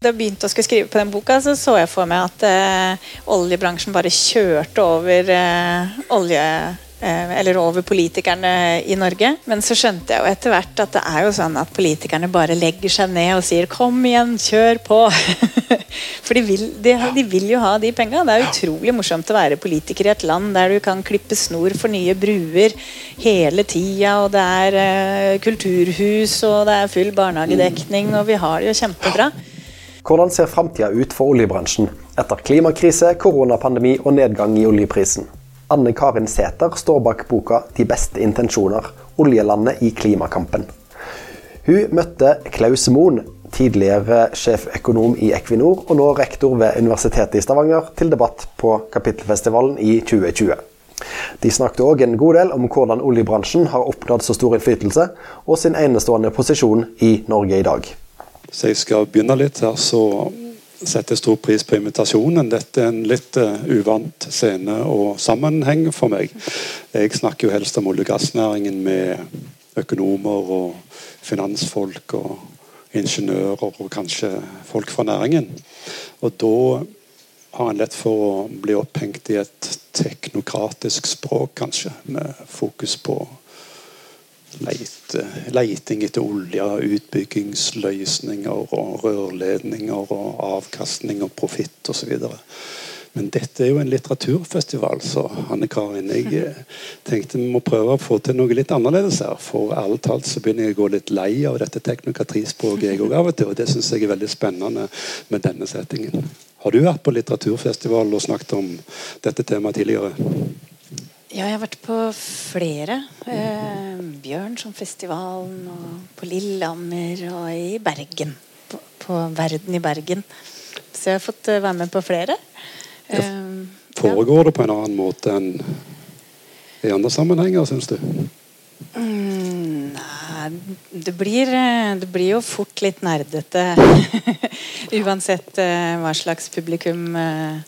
Da jeg begynte å skulle skrive på den boka, så så jeg for meg at eh, oljebransjen bare kjørte over eh, olje... Eh, eller over politikerne i Norge. Men så skjønte jeg jo etter hvert at det er jo sånn at politikerne bare legger seg ned og sier 'kom igjen, kjør på'. For de vil, de, de vil, jo ha de penga. Det er utrolig morsomt å være politiker i et land der du kan klippe snor for nye bruer hele tida, og det er uh, kulturhus, og det er full barnehagedekning, og vi har det jo kjempebra. Hvordan ser framtida ut for oljebransjen etter klimakrise, koronapandemi og nedgang i oljeprisen? Anne Karin Sæther står bak boka 'De beste intensjoner oljelandet i klimakampen'. Hun møtte Klaus Moen, tidligere sjeføkonom i Equinor og nå rektor ved Universitetet i Stavanger, til debatt på Kapittelfestivalen i 2020. De snakket òg en god del om hvordan oljebransjen har oppnådd så stor innflytelse, og sin enestående posisjon i Norge i dag. Så jeg skal begynne litt her, så setter jeg stor pris på invitasjonen. Dette er en litt uh, uvant scene og sammenheng for meg. Jeg snakker jo helst om olje- og gassnæringen med økonomer og finansfolk og ingeniører og kanskje folk fra næringen. Og da har en lett for å bli opphengt i et teknokratisk språk, kanskje, med fokus på leite, leiting etter olje, utbyggingsløsninger og rørledninger og avkastning og profitt osv. Men dette er jo en litteraturfestival, så Anne Karin, jeg eh, tenkte vi må prøve å få til noe litt annerledes her. For ærlig talt så begynner jeg å gå litt lei av dette teknokratispråket jeg òg av og til. Og det syns jeg er veldig spennende med denne settingen. Har du vært på litteraturfestival og snakket om dette temaet tidligere? Ja, jeg har vært på flere. Eh, Bjørnsonfestivalen og på Lillehammer og i Bergen. På, på, Verden i Bergen. Så jeg har fått uh, være med på flere. Ja, foregår det på en annen måte enn i andre sammenhenger, syns du? Mm, nei, det blir, eh, det blir, jo fort litt nerdete. Uansett eh, hva slags publikum uh,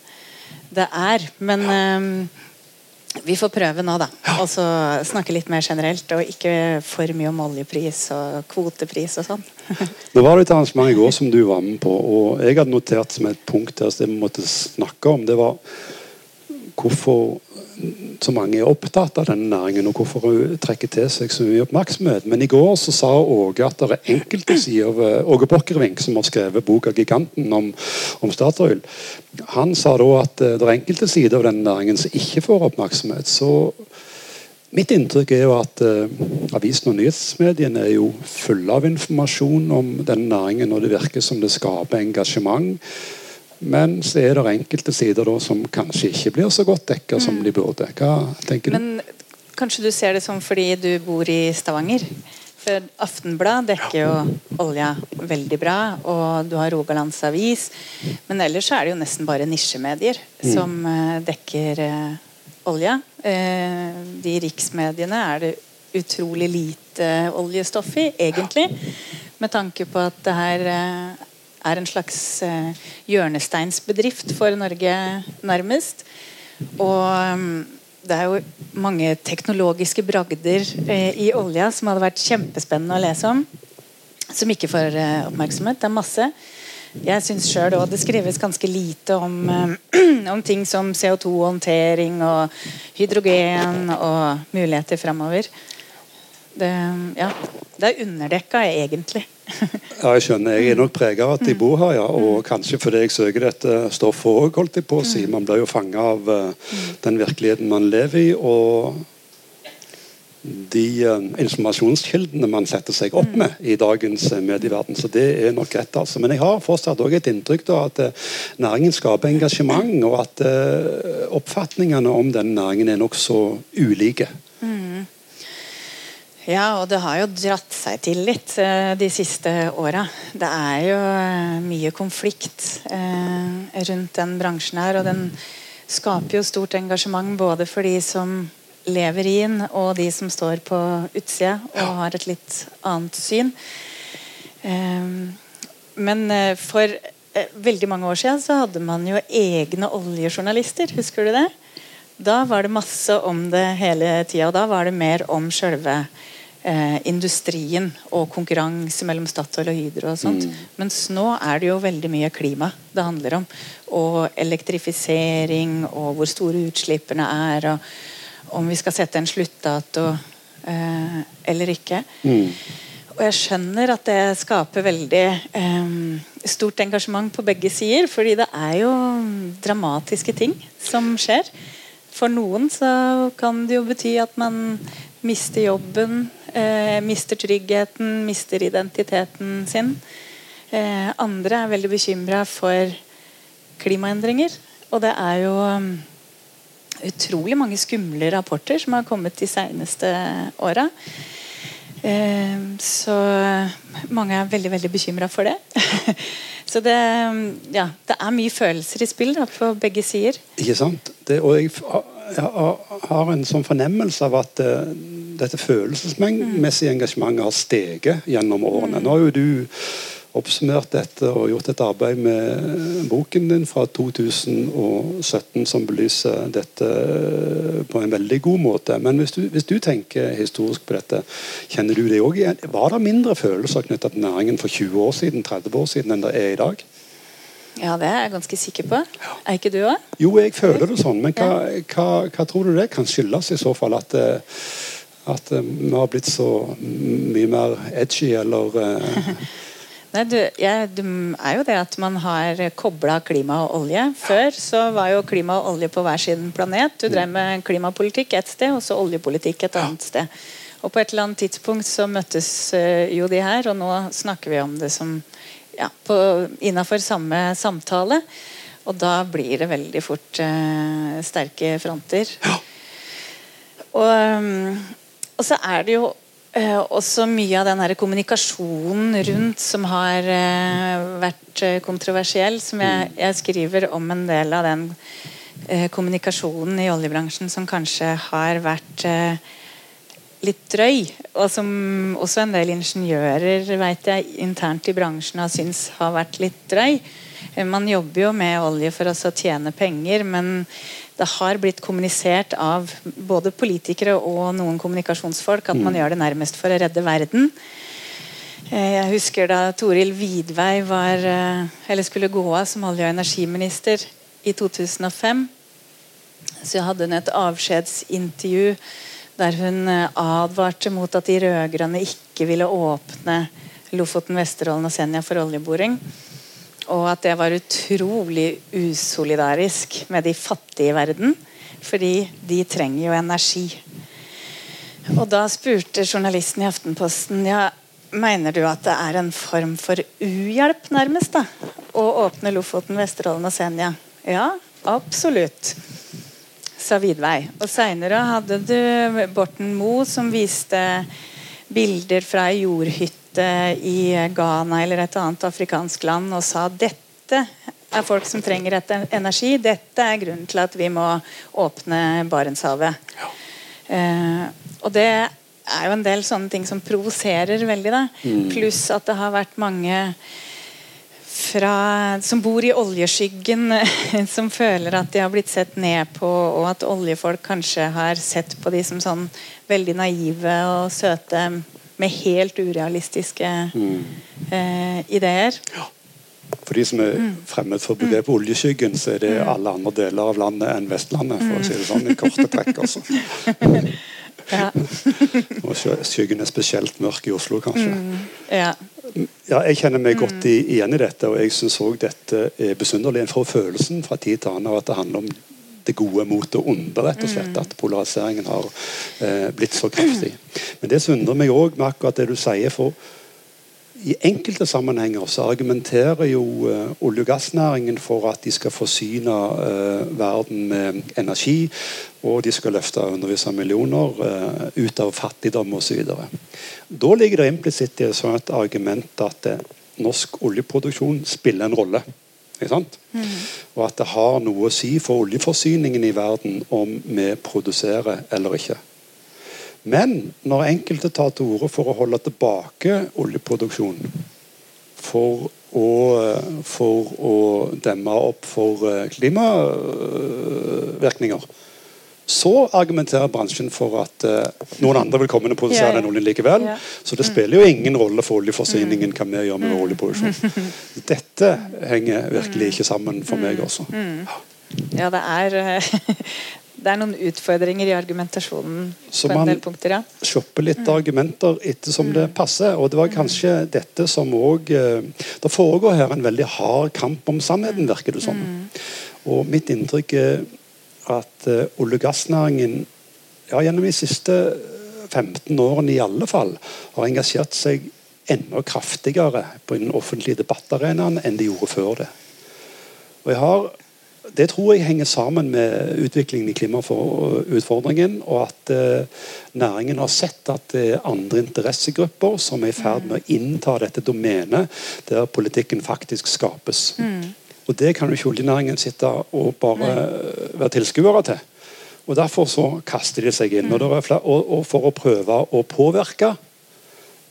det er. Men vi får prøve nå, da. Og så snakke litt mer generelt, og ikke for mye om oljepris og kvotepris og sånn. det var et arrangement i går som du var med på, og jeg hadde notert som et punkt der det vi måtte snakke om, det var hvorfor så mange er opptatt av denne næringen, og hvorfor hun trekker til seg så mye oppmerksomhet. Men i går så sa Åge at det er enkelte sider av eh, Åge Bokkervink, som har skrevet boka 'Giganten' om, om Statoil, han sa da at eh, det er enkelte sider av denne næringen som ikke får oppmerksomhet. så Mitt inntrykk er jo at uh, avisen og nyhetsmediene er jo fulle av informasjon om denne næringen, og det virker som det skaper engasjement. Men så er det enkelte sider da, som kanskje ikke blir så godt dekka mm. som de burde. Hva tenker du? Men Kanskje du ser det som fordi du bor i Stavanger? For Aftenblad dekker jo olja veldig bra, og du har Rogalands Avis. Men ellers er det jo nesten bare nisjemedier mm. som uh, dekker uh, olja. Uh, de riksmediene er det utrolig lite oljestoff i, egentlig. Med tanke på at det her er en slags uh, hjørnesteinsbedrift for Norge, nærmest. Og um, det er jo mange teknologiske bragder uh, i olja som hadde vært kjempespennende å lese om. Som ikke får uh, oppmerksomhet. Det er masse. Jeg syns sjøl òg det skrives ganske lite om, om ting som CO2-håndtering og hydrogen og muligheter framover. Det, ja, det er underdekka, egentlig. Ja, jeg skjønner. Jeg er nok prega av at jeg bor her, ja. Og mm. kanskje fordi jeg søker dette stoffet òg, holdt jeg på å si. Mm. Man blir jo fanga av uh, den virkeligheten man lever i. og de uh, informasjonskildene man setter seg opp med i dagens uh, medieverden. Så det er nok rett. altså. Men jeg har fortsatt også et inntrykk av at næringen skaper engasjement, og at oppfatningene om denne næringen er nokså ulike. Ja, og det har jo dratt seg til litt uh, de siste åra. Det er jo uh, mye konflikt uh, rundt den bransjen her. Og den skaper jo stort engasjement både for de som lever i den, og de som står på utsida og har et litt annet syn. men for veldig mange år siden så hadde man jo egne oljejournalister. Husker du det? Da var det masse om det hele tida. Da var det mer om sjølve eh, industrien og konkurranse mellom Statoil og Hydro og sånt. Mm. Mens nå er det jo veldig mye klima det handler om. Og elektrifisering og hvor store utslippene er. Og om vi skal sette en sluttdato eh, eller ikke. Mm. Og jeg skjønner at det skaper veldig eh, stort engasjement på begge sider. fordi det er jo dramatiske ting som skjer. For noen så kan det jo bety at man mister jobben, eh, mister tryggheten, mister identiteten sin. Eh, andre er veldig bekymra for klimaendringer. Og det er jo um, utrolig mange skumle rapporter som har kommet de seneste åra. Eh, så mange er veldig veldig bekymra for det. så det, ja, det er mye følelser i spill da, på begge sider. Ikke sant? Det, og jeg, har en sånn fornemmelse av at uh, dette følelsesmessige engasjementet har steget gjennom årene. Nå har jo du oppsummert dette og gjort et arbeid med boken din fra 2017 som belyser dette på en veldig god måte. Men hvis du, hvis du tenker historisk på dette, kjenner du det òg igjen? Var det mindre følelser knyttet til næringen for 20 år siden 30 år siden enn det er i dag? Ja, det er jeg ganske sikker på. Er ikke du òg? Jo, jeg føler det sånn. Men hva, hva, hva, tror du det kan skyldes i så fall? At, at vi har blitt så mye mer edgy, eller Nei, du, ja, det er jo det at man har kobla klima og olje. Før så var jo klima og olje på hver sin planet. Du drev med klimapolitikk et sted, og så oljepolitikk et annet sted. Og på et eller annet tidspunkt så møttes jo de her, og nå snakker vi om det som ja, innafor samme samtale. Og da blir det veldig fort eh, sterke fronter. Ja. Og, um, og så er det jo Eh, også mye av den her kommunikasjonen rundt som har eh, vært eh, kontroversiell. Som jeg, Mm. jeg, skriver om en del av den eh, kommunikasjonen i oljebransjen som kanskje har vært eh, litt drøy. Og som også en del ingeniører vet jeg, internt i bransjen har syntes har vært litt drøy. Man jobber jo med olje for å tjene penger, men det har blitt kommunisert av både politikere og noen kommunikasjonsfolk at man gjør det nærmest for å redde verden. Jeg husker da Toril Vidvei var, eh, eller skulle gå av som olje- og energiminister i 2005. Så hadde hun et avskjedsintervju der hun eh, advarte mot at de rød-grønne ikke ville åpne Lofoten, Vesterålen og Senja for oljeboring. Og at det var utrolig usolidarisk med de fattige i verden. Fordi de trenger jo energi. Og da spurte journalisten i Aftenposten ja, mener du at det er en form for uhjelp, nærmest, da, å åpne Lofoten, Vesterålen og Senja? Ja, absolutt, sa Vidvei. Og seinere hadde du Borten Moe, som viste bilder fra ei jordhytte i Ghana eller et annet afrikansk land og sa dette er folk som trenger etter energi. Dette er grunnen til at vi må åpne Barentshavet. Eh, og det er jo en del sånne ting som provoserer veldig. da Pluss at det har vært mange fra, som bor i oljeskyggen, som føler at de har blitt sett ned på, og at oljefolk kanskje har sett på de som sånn veldig naive og søte med helt urealistiske eh, ideer. For de som er fremmed for begrepet oljeskyggen, så er det alle andre deler av landet enn Vestlandet. for å si det sånn i korte trekk. Altså. Ja. Og skyggen er spesielt mørk i Oslo, kanskje. Ja. Ja, jeg kjenner meg godt i, igjen i dette, og jeg syns òg dette er besynderlig. En får følelsen fra tid til annen av at det handler om det gode mot det onde, rett og slett. At polariseringen har eh, blitt så kraftig. Men det som undrer meg òg med akkurat det du sier, for i enkelte sammenhenger så argumenterer jo eh, olje- og gassnæringen for at de skal forsyne eh, verden med energi, og de skal løfte hundrevis av millioner eh, ut av fattigdom osv. Da ligger det implisitt i et sånt argument at norsk oljeproduksjon spiller en rolle. Ikke sant? Og at det har noe å si for oljeforsyningen i verden om vi produserer eller ikke. Men når enkelte tar til orde for å holde tilbake oljeproduksjonen for å, for å demme opp for eh, klimavirkninger, så argumenterer bransjen for at uh, noen andre vil komme inn og produsere Ja, ja. den oljen likevel. Ja. Så det spiller jo ingen rolle for oljeforsyningen hva vi gjør med vår oljeproduksjon. Dette henger virkelig ikke sammen for meg også. Ja, det er eh, Det er noen utfordringer i argumentasjonen Så på en man- del punkter, ja. shopper litt argumenter ettersom det passer. Og det var kanskje dette som òg Det foregår her en veldig hard kamp om sannheten, virker det som. Og mitt inntrykk er at eh, olje- og gassnæringen ja, gjennom de siste 15 årene i alle fall har engasjert seg enda kraftigere på den offentlige debattarenaen enn de gjorde før det. Og jeg har det tror jeg henger sammen med utviklingen i klimautfordringen, og at eh, næringen har sett at det er andre interessegrupper som er i ferd med å innta dette domenet der politikken faktisk skapes. Og Det kan jo ikke oljenæringen sitte og bare være tilskuere til. Og Derfor så kaster de seg inn. Og, flere, og, og for å prøve å påvirke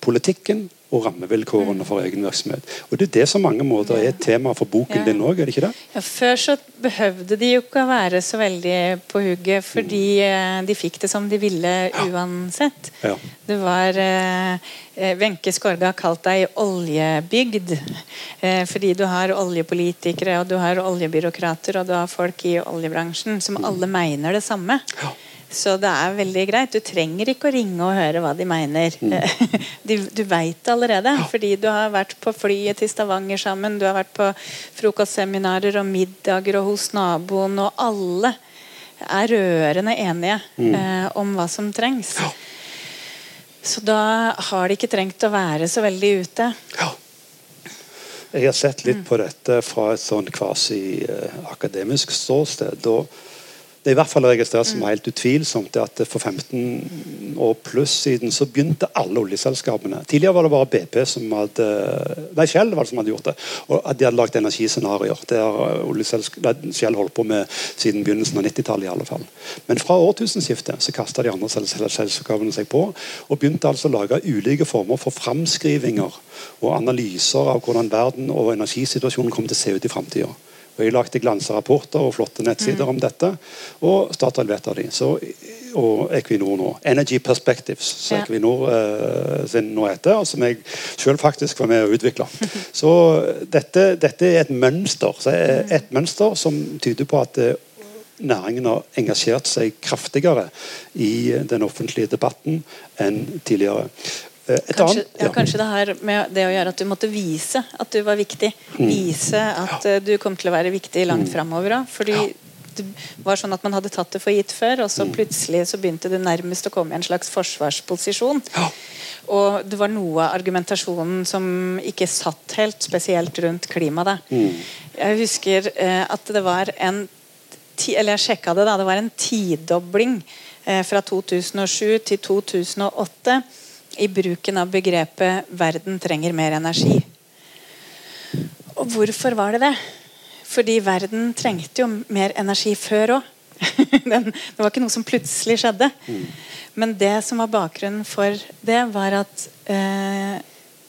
politikken og rammevilkårene for egen virksomhet. Og Det er det som mange måter er et tema for boken Ja. din òg, er det ikke det? Ja, før så behøvde de jo ikke å være så veldig på hugget, fordi mm. de fikk det som de ville uansett. Ja. Det var Wenche eh, Wenche har kalt deg oljebygd. Eh, fordi du har oljepolitikere, og du har oljebyråkrater og du har folk i oljebransjen som alle mener det samme. Ja. Så det er veldig greit. Du trenger ikke å ringe og høre hva de mener. Mm. du veit det allerede, fordi du har vært på flyet til Stavanger sammen, du har vært på frokostseminarer og middager og hos naboen, og alle er rørende enige eh, om hva som trengs. Så da har de ikke trengt å være så veldig ute. Ja. Jeg har sett litt på dette fra et sånn kvasi-akademisk ståsted. og det er i hvert fall registrert som helt utvilsomt at for 15 år pluss siden så begynte alle oljeselskapene Tidligere var det bare BP som hadde Nei, Shell var det som hadde gjort det. Og De hadde lagd energiscenarioer. Det har Shell holdt på med siden begynnelsen av 90-tallet. i alle fall. Men fra årtusenskiftet så kasta de andre sel- sel- selskapene seg på og begynte altså å lage ulike former for framskrivinger og analyser av hvordan verden og energisituasjonen kommer til å se ut i framtida. Og Jeg lagde glansa rapporter og flotte nettsider om dette, og Statoil vet av de. Og Equinor nå. Energy Perspectives, som Ja. Equinor eh, sin nå heter, og som jeg selv faktisk var med å utvikle. Så dette, dette er et mønster, så er et mønster som tyder på at eh, næringen har engasjert seg kraftigere i den offentlige debatten enn tidligere. Eh, Et Kanskje, annet- ja, kanskje det her med det å gjøre at du måtte vise at du var viktig. Vise at ja. du kom til å være viktig langt framover òg. Fordi det var sånn at man hadde tatt det for gitt før, og så plutselig så begynte det nærmest å komme i en slags forsvarsposisjon. Og det var noe av argumentasjonen som ikke satt helt, spesielt rundt klima. Da. Jeg husker eh, at det var en Eller jeg sjekka det, da. Det var en tidobling eh, fra 2007 til 2008 i bruken av begrepet 'verden trenger mer energi'. Og hvorfor var det det? Fordi verden trengte jo mer energi før òg. det var ikke noe som plutselig skjedde. Men det som var bakgrunnen for det, var at eh,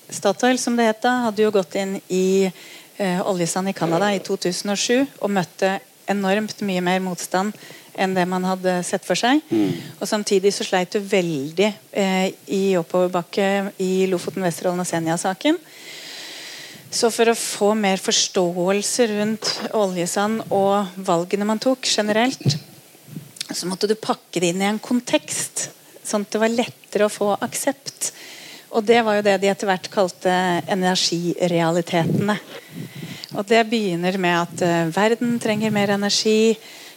Statoil, som det het hadde jo gått inn i eh, oljesand i Canada i 2007 og møtte enormt mye mer motstand enn det man hadde sett for seg. Og Samtidig så sleit du veldig eh, i oppoverbakke i Lofoten, Vesterålen og Senja-saken. Så for å få mer forståelse rundt oljesand og valgene man tok generelt, så måtte du pakke det inn i en kontekst, sånn at det var lettere å få aksept. Og det var jo det de etter hvert kalte energirealitetene. Og det begynner med at eh, verden trenger mer energi.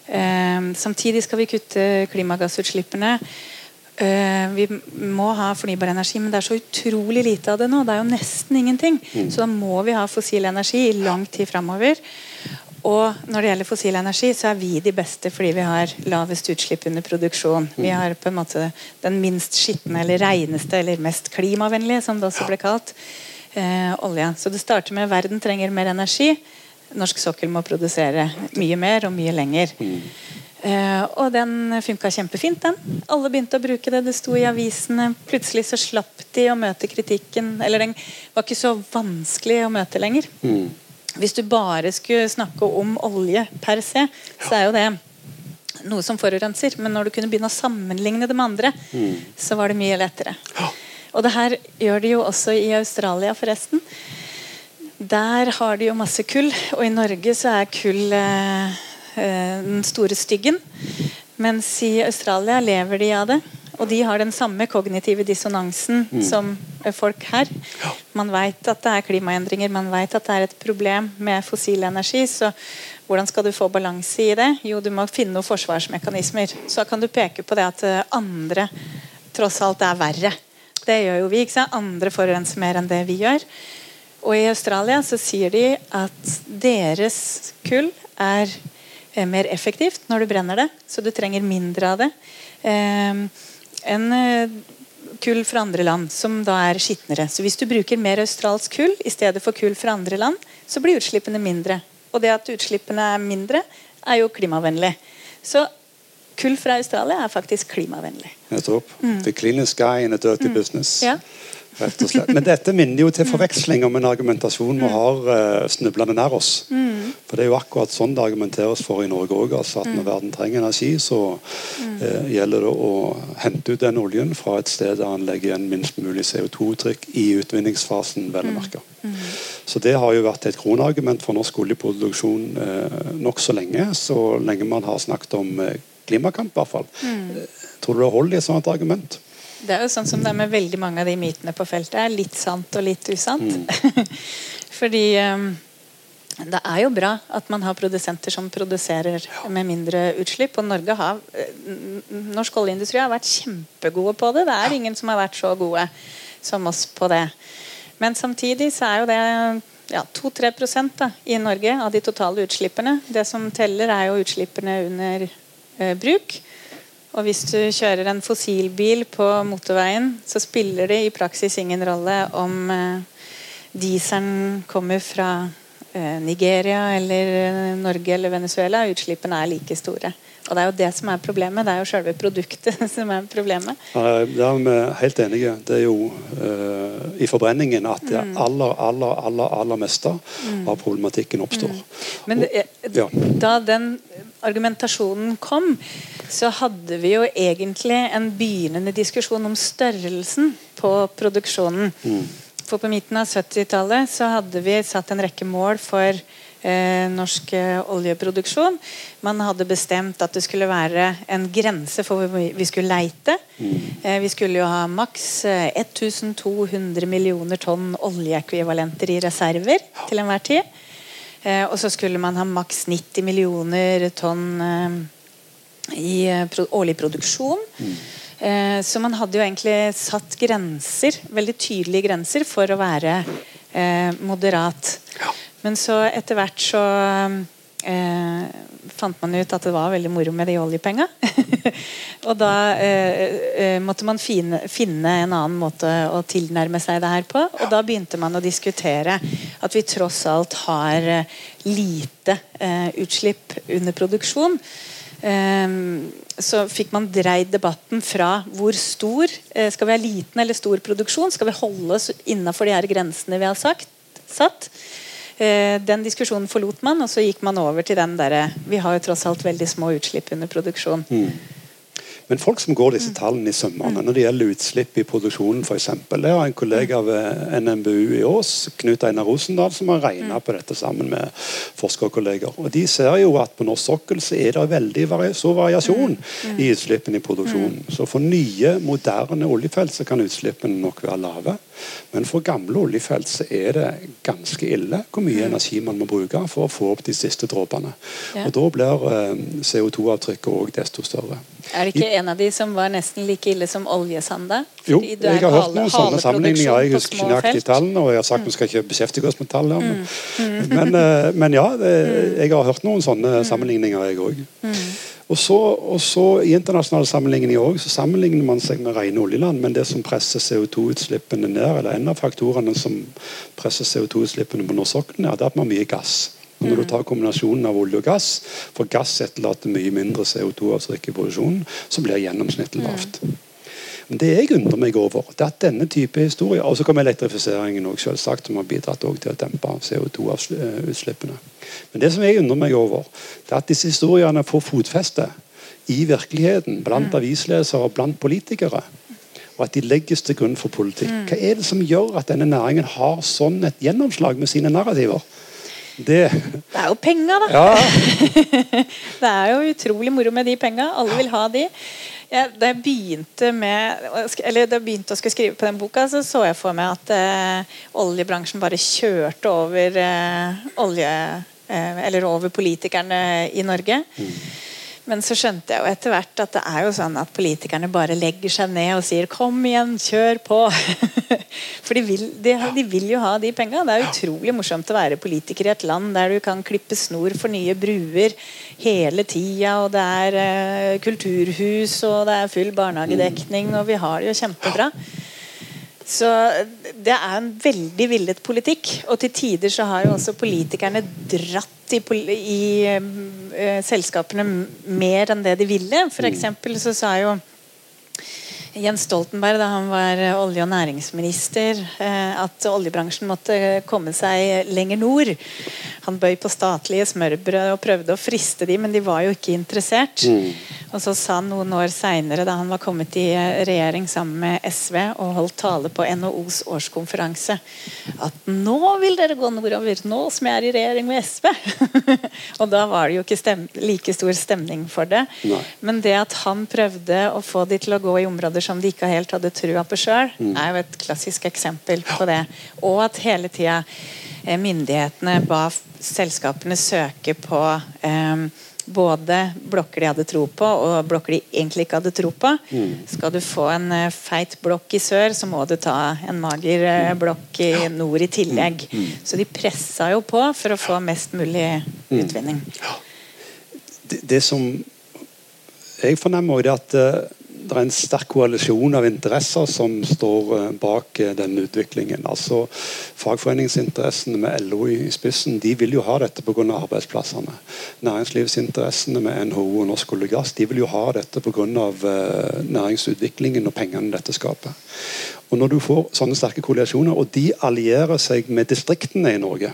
Eh, samtidig skal vi kutte klimagassutslippene. Eh, vi må ha fornybar energi, men det er så utrolig lite av det nå. Det er jo nesten ingenting. Så da må vi ha fossil energi i lang tid framover. Og når det gjelder fossil energi, så er vi de beste fordi vi har lavest utslipp under produksjon. Vi har på en måte den minst skitne eller reneste eller mest klimavennlige, som det også ble kalt, eh, olja. Så det starter med verden trenger mer energi. Norsk sokkel må produsere mye mer og mye lenger. Uh, og den funka kjempefint, den. Alle begynte å bruke det. Det sto i avisene. Plutselig så slapp de å møte kritikken. Eller den var ikke så vanskelig å møte lenger. Hvis du bare skulle snakke om olje per se, så er jo det noe som forurenser. Men når du kunne begynne å sammenligne det med andre, så var det mye lettere. Og det her gjør de jo også i Australia, forresten. Der har de jo masse kull, og i Norge så er kull eh, eh, den store styggen. Mens i Australia lever de av det. Og de har den samme kognitive dissonansen mm. som folk her. Man vet at det er klimaendringer, man vet at det er et problem med fossil energi. Så hvordan skal du få balanse i det? Jo, du må finne noen forsvarsmekanismer. Så kan du peke på det at eh, andre tross alt er verre. Det gjør jo vi. ikke sant? Andre forurenser mer enn det vi gjør. Og i Australia så sier de at deres kull er eh, mer effektivt når du brenner det, så du trenger mindre av det eh, enn eh, kull fra andre land, som da er skitnere. Så hvis du bruker mer australsk kull i stedet for kull fra andre land, så blir utslippene mindre. Og det at utslippene er mindre, er jo klimavennlig. Så kull fra Australia er faktisk klimavennlig. Nettopp. Mm. The cleanest guy in a dirty mm. business. Ja. Rett og slett. Men dette minner jo til forveksling om en argumentasjon vi har uh, snublende nær oss. Mm. For Det er jo akkurat sånn det argumenteres for i Norge òg. Altså at når mm. verden trenger energi, så uh, gjelder det å hente ut den oljen fra et sted der han legger igjen minst mulig CO2-trykk i utvinningsfasen. vel å merke. Så Det har jo vært et kronargument for norsk oljeproduksjon uh, nokså lenge. Så lenge man har snakket om klimakamp, i hvert fall. Mm. Tror du det holder i et sånt argument? Det er jo sånn som det er med veldig mange av de mytene på feltet. er Litt sant og litt usant. Mm. Fordi um, det er jo bra at man har produsenter som produserer med mindre utslipp. Og Norge har, norsk oljeindustri har vært kjempegode på det. Det er ingen som har vært så gode som oss på det. Men samtidig så er jo det ja, 2-3 i Norge av de totale utslippene. Det som teller, er jo utslippene under eh, bruk. Og hvis du kjører en fossilbil på motorveien, så spiller det i praksis ingen rolle om eh, dieselen kommer fra eh, Nigeria eller eh, Norge eller Venezuela. Utslippene er like store. Og Det er jo det som er problemet. Det er jo selve produktet som er problemet. Ja, det er vi helt enige. Det er jo uh, i forbrenningen at det mm. aller, aller, aller, aller meste mm. av problematikken oppstår. Mm. Men det, ja. da den argumentasjonen kom, så hadde vi jo egentlig en begynnende diskusjon om størrelsen på produksjonen. Mm. For på midten av 70-tallet så hadde vi satt en rekke mål for eh, norsk eh, oljeproduksjon. Man hadde bestemt at det skulle være en grense for hvor vi skulle leite. Mm. Eh, vi skulle jo ha maks 1200 eh, millioner tonn oljeekvivalenter i reserver til enhver tid. Eh, og så skulle man ha maks 90 millioner tonn eh, i årlig produksjon. Mm. Så man hadde jo egentlig satt grenser, veldig tydelige grenser for å være moderat. Ja. Men så etter hvert så eh, fant man ut at det var veldig moro med de oljepenga. og da eh, eh, måtte man finne, finne, en annen måte å tilnærme seg det her på. Og da begynte man å diskutere at vi tross alt har eh, lite eh, utslipp under produksjon. Eh, så fikk man dreid debatten fra hvor stor Skal vi ha liten eller stor produksjon? Skal vi holde oss innafor de her grensene vi har sagt, satt? Eh, den diskusjonen forlot man, og så gikk man over til den derre Vi har jo tross alt veldig små utslipp under produksjon. Mm. Men folk som går disse tallene i sømmene når det gjelder utslipp i produksjonen f.eks. Jeg har en kollega ved NMBU i Ås, Knut Einar Rosendal, som har regna på dette sammen med forskerkolleger. Og De ser jo at på norsk sokkel så er det veldig stor variasjon i utslippene i produksjonen. Så for nye, moderne oljefelt så kan utslippene nok være lave. Men for gamle oljefelt så er det ganske ille hvor mye mm. energi man må bruke for å få opp de siste dråpene. Ja. Og Da blir eh, CO2-avtrykket òg desto større. Er det ikke en av de som var nesten like ille som oljesanda? Jo, jeg har hørt noen sånne sammenligninger. Jeg husker ikke nøyaktig tallene, og jeg har sagt mm. vi skal ikke beskjeftige oss med tall. Men, mm. men, eh, men, ja, mm. jeg har hørt noen sånne mm. sammenligninger, jeg òg. Og så, og så I internasjonale sammenligninger så sammenligner man seg med rene oljeland, men det som presser CO2-utslippene ned, eller en av faktorene som presser CO2-utslippene på norsk er at man har mye gass. Og når du mm. tar kombinasjonen av olje og gass, for gass etterlater mye mindre CO2-avtrykk i produksjonen, så blir gjennomsnittet mm. Men det jeg undrer meg over, det er at denne type historier Og så kommer elektrifiseringen også, selvsagt, som har bidratt til å dempe CO2-utslippene. Men det som jeg undrer meg over, det er at disse historiene får fotfeste i virkeligheten, blant avislesere og blant politikere. Og at de legges til grunn for politikk. Hva er det som gjør at denne næringen har sånn et gjennomslag med sine narrativer? Det, Det er jo penger, da. ja, Det er jo utrolig moro med de penga. Alle vil ha de. Jeg, da jeg begynte med Eller da jeg begynte å skulle skrive på den boka, så så jeg for meg at eh, oljebransjen bare kjørte over eh, olje... Eh, eller over politikerne i Norge. Men så skjønte jeg jo etter hvert at det er jo sånn at politikerne bare legger seg ned og sier 'kom igjen, kjør på'. For de vil, de, de vil jo ha de penga. Det er utrolig morsomt å være politiker i et land der du kan klippe snor for nye bruer hele tida, og det er uh, kulturhus, og det er full barnehagedekning, og vi har det jo kjempebra. Så det er en veldig villet politikk. Og til tider så har jo også politikerne dratt i, i uh, selskapene mer enn det de ville. For eksempel så sa jo Jens Stoltenberg da han var eh, olje- og næringsminister, eh, at oljebransjen måtte komme seg lenger nord. Han bøy på statlige smørbrød og prøvde å friste dem, men de var jo ikke interessert. Og så sa han noen år seinere, da han var kommet i eh, regjering sammen med SV og holdt tale på NHOs årskonferanse, at nå vil dere gå nordover, nå som jeg er i regjering med SV. og da var det jo ikke like stor stemning for det. Nei. Men det at han prøvde å få de til å gå i områder som de ikke helt hadde trua på sjøl, er jo et klassisk eksempel på det. Og at hele tida eh, myndighetene ba selskapene søke på eh, både blokker de hadde tro på, og blokker de egentlig ikke hadde tro på. Skal du få en eh, feit blokk i sør, så må du ta en mager eh, blokk i nord i tillegg. Så de pressa jo på for å få mest mulig utvinning. det, det som jeg fornemmer, er at eh, det er en sterk koalisjon av interesser som står eh, bak eh, denne utviklingen. Altså Fagforeningsinteressene med LO i spissen de vil jo ha dette pga. arbeidsplassene. Næringslivsinteressene med NHO og Norsk olje og gass de vil jo ha dette pga. Næringsutviklingen og pengene dette skaper. Og Når du får sånne sterke koalisjoner, og de allierer seg med distriktene i Norge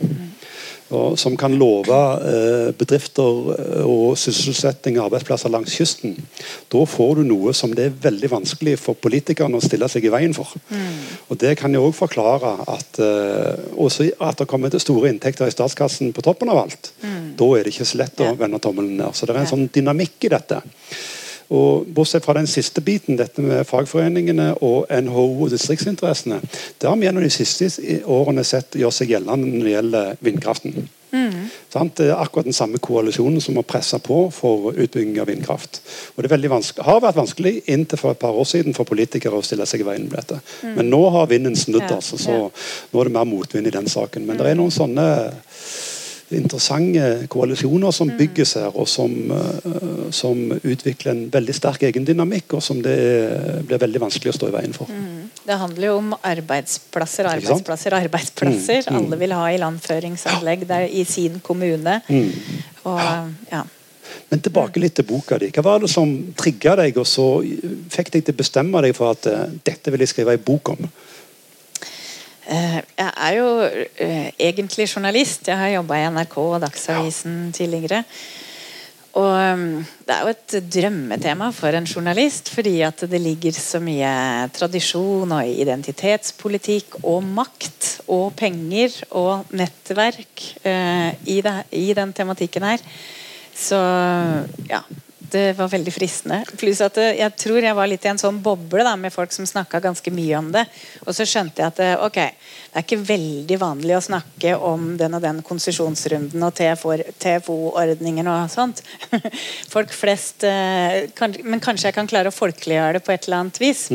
og som kan love eh, bedrifter eh, og sysselsetting og arbeidsplasser langs kysten, da får du noe som det er veldig vanskelig for politikerne å stille seg i veien for. Og Det kan jo også forklare at, eh, også at det kommer til store inntekter i statskassen på toppen av alt. Da er det ikke så lett å vende tommelen ned. Så det er en sånn dynamikk i dette. Og Bortsett fra den siste biten, dette med fagforeningene og NHO og distriktsinteressene, det har vi gjennom de siste årene sett gjøre seg gjeldende når det gjelder vindkraften. Sant? Det er akkurat den samme koalisjonen som har pressa på for utbygging av vindkraft. Og Det har vært vanskelig inntil for et par år siden for politikere å stille seg i veien med dette. Men nå har vinden snudd, altså, så nå er det mer motvind i den saken. Men det er noen sånne interessante koalisjoner som bygges her, og som, eh, som utvikler en veldig sterk egendynamikk, og som det blir veldig vanskelig å stå i veien for. Det handler jo om arbeidsplasser, arbeidsplasser, arbeidsplasser. Mm, mm. Alle vil ha ilandføringsanlegg der i sin kommune. Mm. Og ja. Men tilbake litt til boka di. Hva var det som trigga deg, og så fikk deg til å bestemme deg for at eh, dette vil jeg skrive en bok om? Eh, Jeg er jo eh, egentlig journalist. Jeg har jobba i NRK og Dagsavisen tidligere. Og um, Det er jo et drømmetema for en journalist, fordi at det ligger så mye tradisjon og identitetspolitikk og makt og penger og nettverk eh, i den tematikken her. Så ja, det var veldig fristende. Pluss at eh, jeg tror jeg var litt i en sånn boble da, med folk som snakka ganske mye om det. Og så skjønte jeg at eh, ok, det er ikke veldig vanlig å snakke om den og den konsesjonsrunden og TFO-ordningen og sånt. Folk flest eh, Men kanskje jeg kan klare å folkeliggjøre det på et eller annet vis.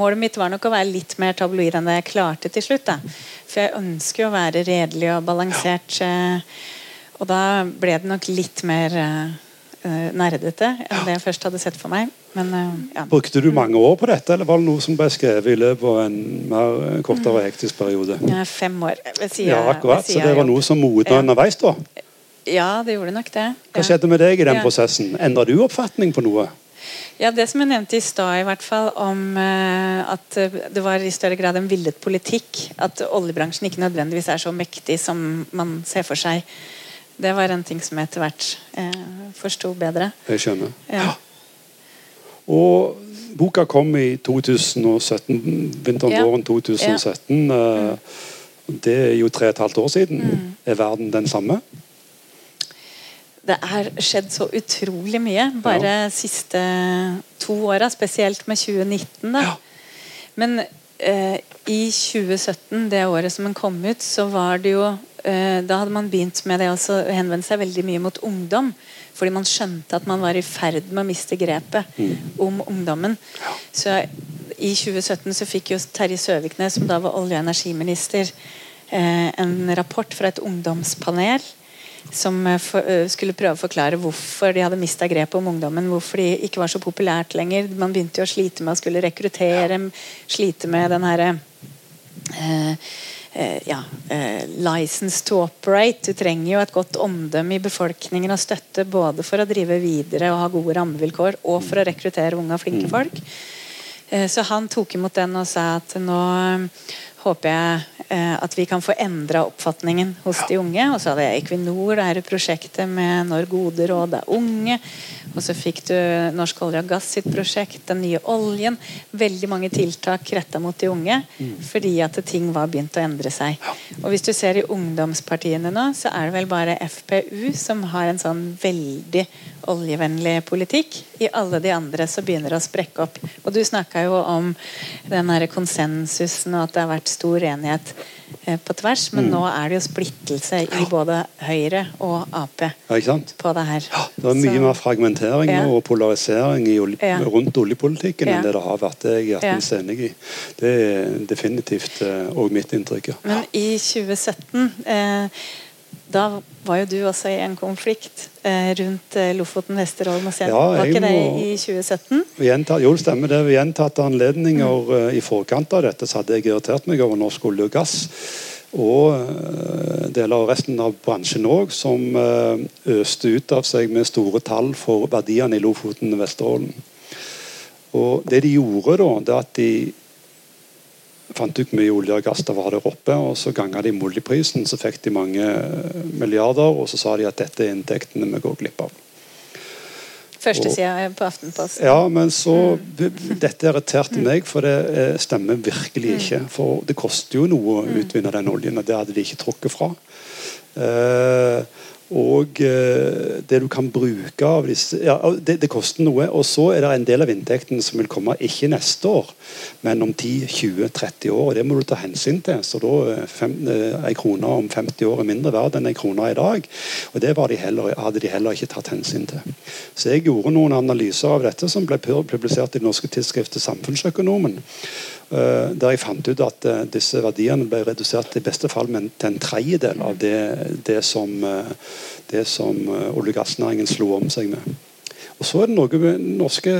Målet mitt var nok å være litt mer tabloid enn det jeg klarte til slutt. da. For jeg ønsker jo å være redelig og balansert. og da ble det nok litt mer nerdete enn det jeg først hadde sett for meg. Men eh, ja. Brukte du mange år på dette, eller var det noe som ble skrevet i løpet av en mer eh, kortere hektisk periode? Jeg er fem år siden Ja, akkurat. Så det var noe som modna Ja. underveis, da? Ja, det gjorde nok det. Hva Ja. skjedde med deg i den Ja. prosessen? Endra du oppfatning på noe? Ja, Det som jeg nevnte i stad, i hvert fall, om eh, at eh, det var i større grad en villet politikk. At oljebransjen ikke nødvendigvis er så mektig som man ser for seg. Det var en ting som jeg etter hvert eh, forsto bedre. Jeg skjønner. Ja. Og boka kom i 2017, vinteren Ja. våren 2017. Ja. Det er jo tre og et halvt år siden. Mm. Er verden den samme? Det er skjedd så utrolig mye bare siste to åra, spesielt med 2019. da. Ja. Men eh, i 2017, det året som den kom ut, så var det jo eh, Da hadde man begynt med det også, å henvende seg veldig mye mot ungdom. Fordi man skjønte at man var i ferd med å miste grepet om ungdommen. Så i 2017 så fikk jo Terje Søviknes, som da var olje- og energiminister, eh, en rapport fra et ungdomspanel som eh, eh, skulle prøve å forklare hvorfor de hadde mista grepet om ungdommen. Hvorfor de ikke var så populært lenger. Man begynte jo å slite med å skulle rekruttere, slite med den herre eh, eh, ja, eh, license to operate. Du trenger jo et godt omdømme i befolkningen og støtte både for å drive videre og ha gode rammevilkår, og for å rekruttere unge og flinke folk. Eh, Så han tok imot den og sa at nå eh, håper jeg eh, at vi kan få endra oppfatningen hos de unge. Og så hadde jeg Equinor, det her prosjektet med Når gode råd er unge. Og så fikk du Norsk olje og gass sitt prosjekt, Den nye oljen. Veldig mange tiltak retta mot de unge fordi at ting var begynt å endre seg. Og hvis du ser i ungdomspartiene nå, så er det vel bare FPU som har en sånn veldig oljevennlig politikk. I alle de andre så begynner det å sprekke opp. Og du snakka jo om den her konsensusen og at det har vært stor enighet eh, på tvers, men nå er det jo splittelse i både Høyre og Ap Ja, på det her. Ja, det er mye Så- mer fragmentering Ja. og polarisering i, olje- rundt oljepolitikken enn det det har vært. Det er jeg hjertens enig i. Det er definitivt òg mitt inntrykk. Men i 2017 eh, da var jo du også i en konflikt eh, rundt eh, Lofoten, Vesterålen og Senja. Var ikke det i 2017? Ved gjenta- jo, det stemmer det. Ved gjentatte anledninger Mm. eh, i forkant av dette så hadde jeg irritert meg over norsk olje og gass. Og deler av resten av bransjen òg, som øste ut av seg med store tall for verdiene i Lofoten og Vesterålen. Og det de gjorde da, det at de fant ut mye olje og gass det var der oppe, og så ganga de med oljeprisen, så fikk de mange eh, milliarder, og så sa de at dette er inntektene vi går glipp av. Førstesida på Aftenposten. Ja, men så Dette irriterte meg, for det eh, stemmer virkelig ikke. For det koster jo noe å utvinne den oljen, og det hadde de ikke trukket fra. Eh, og eh, det du kan bruke av disse ja, det, det koster noe. Og så er det en del av inntekten som vil komme ikke neste år, men om 10-20-30 år. og Det må du ta hensyn til. Så da er eh, en krone om 50 år er mindre verd enn en krone i dag. Og det de heller, hadde de heller ikke tatt hensyn til. Så jeg gjorde noen analyser av dette som ble publisert i det norske tidsskriftet Samfunnsøkonomen. Eh, der jeg fant ut at eh, disse verdiene ble redusert i beste fall med en, tredjedel av det, det som, eh, det som olje- og gassnæringen slo om seg med. Og så er det noe med den norske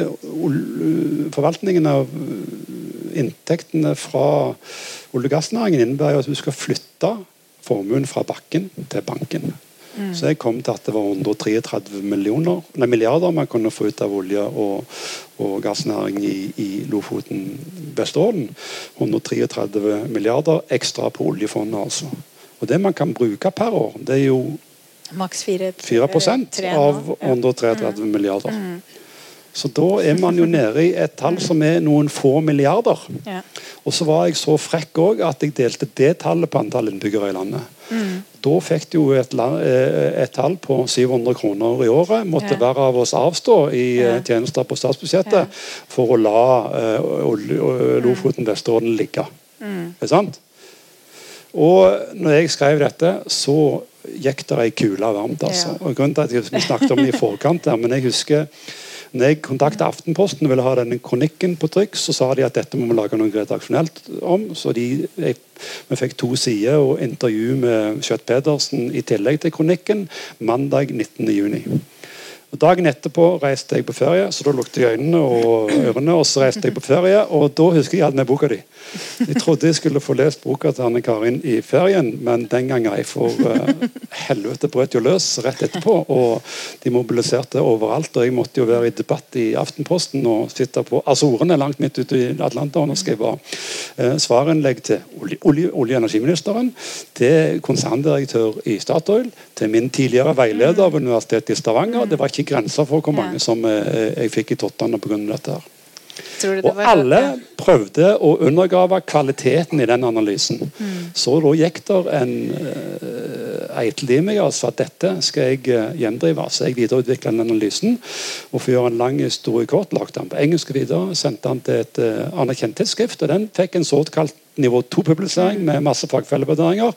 forvaltningen av inntektene fra olje- og gassnæringen innebærer at du skal flytte formuen fra bakken til banken. Så jeg kom til at det var 133 nei, milliarder man kunne få ut av olje- og, og gassnæring i, i Lofoten, Vesterålen. 133 milliarder ekstra på oljefondet, altså. Og det man kan bruke per år, det er jo Maks 4, 4 av 133 milliarder. Så da er man jo nede i et tall som er noen få milliarder. Ja. Og så var jeg så frekk òg at jeg delte det tallet på antall innbyggere i landet. Da fikk de jo et, eh, et tall på 700 kroner i året. Måtte Ja. hver av oss avstå i eh, Ja. tjenester på statsbudsjettet for å la uh, Lofoten Vesterålen ligge. Er det sant? Og når jeg skrev dette, så gikk det ei kule varmt. altså. Ja. Og grunnen til at Vi snakket om det i forkant, der, men jeg husker når jeg kontakta Aftenposten og ville ha denne kronikken på trykk, så sa de at dette må vi lage noe redaksjonelt om. Så de, jeg, vi fikk to sider og intervju med Skjøtt-Pedersen i tillegg til kronikken mandag 19.6. Og Dagen etterpå reiste jeg på ferie, så da lukket jeg øynene og ørene. Og så reiste jeg på ferie, og da husker jeg hadde med boka di. Jeg trodde jeg skulle få lest boka til Anne Karin i ferien, men den gangen jeg For uh, helvete brøt jo løs rett etterpå, og de mobiliserte overalt. Og jeg måtte jo være i debatt i Aftenposten og sitte på Azorene langt midt ute i Atlanteren og skrive uh, svarinnlegg til olje- olje- olje- og energiministeren, til konserndirektør i Statoil, til min tidligere veileder ved Universitetet i Stavanger. Det var ikke ikke grenser for hvor Ja. mange som eh, jeg fikk i tottene pga. dette. her. Det Og alle prøvde å undergrave kvaliteten i den analysen. Mm. Så da gikk der en uh, eitel og meg altså, at dette skal jeg uh, gjendrive. Så jeg videreutvikla den analysen. Og for å gjøre en lang historie kort, lagde den på engelsk videre, sendte den til et uh, anerkjent tidsskrift, og den fikk en såkalt nivå 2-publisering med masse fagfellevurderinger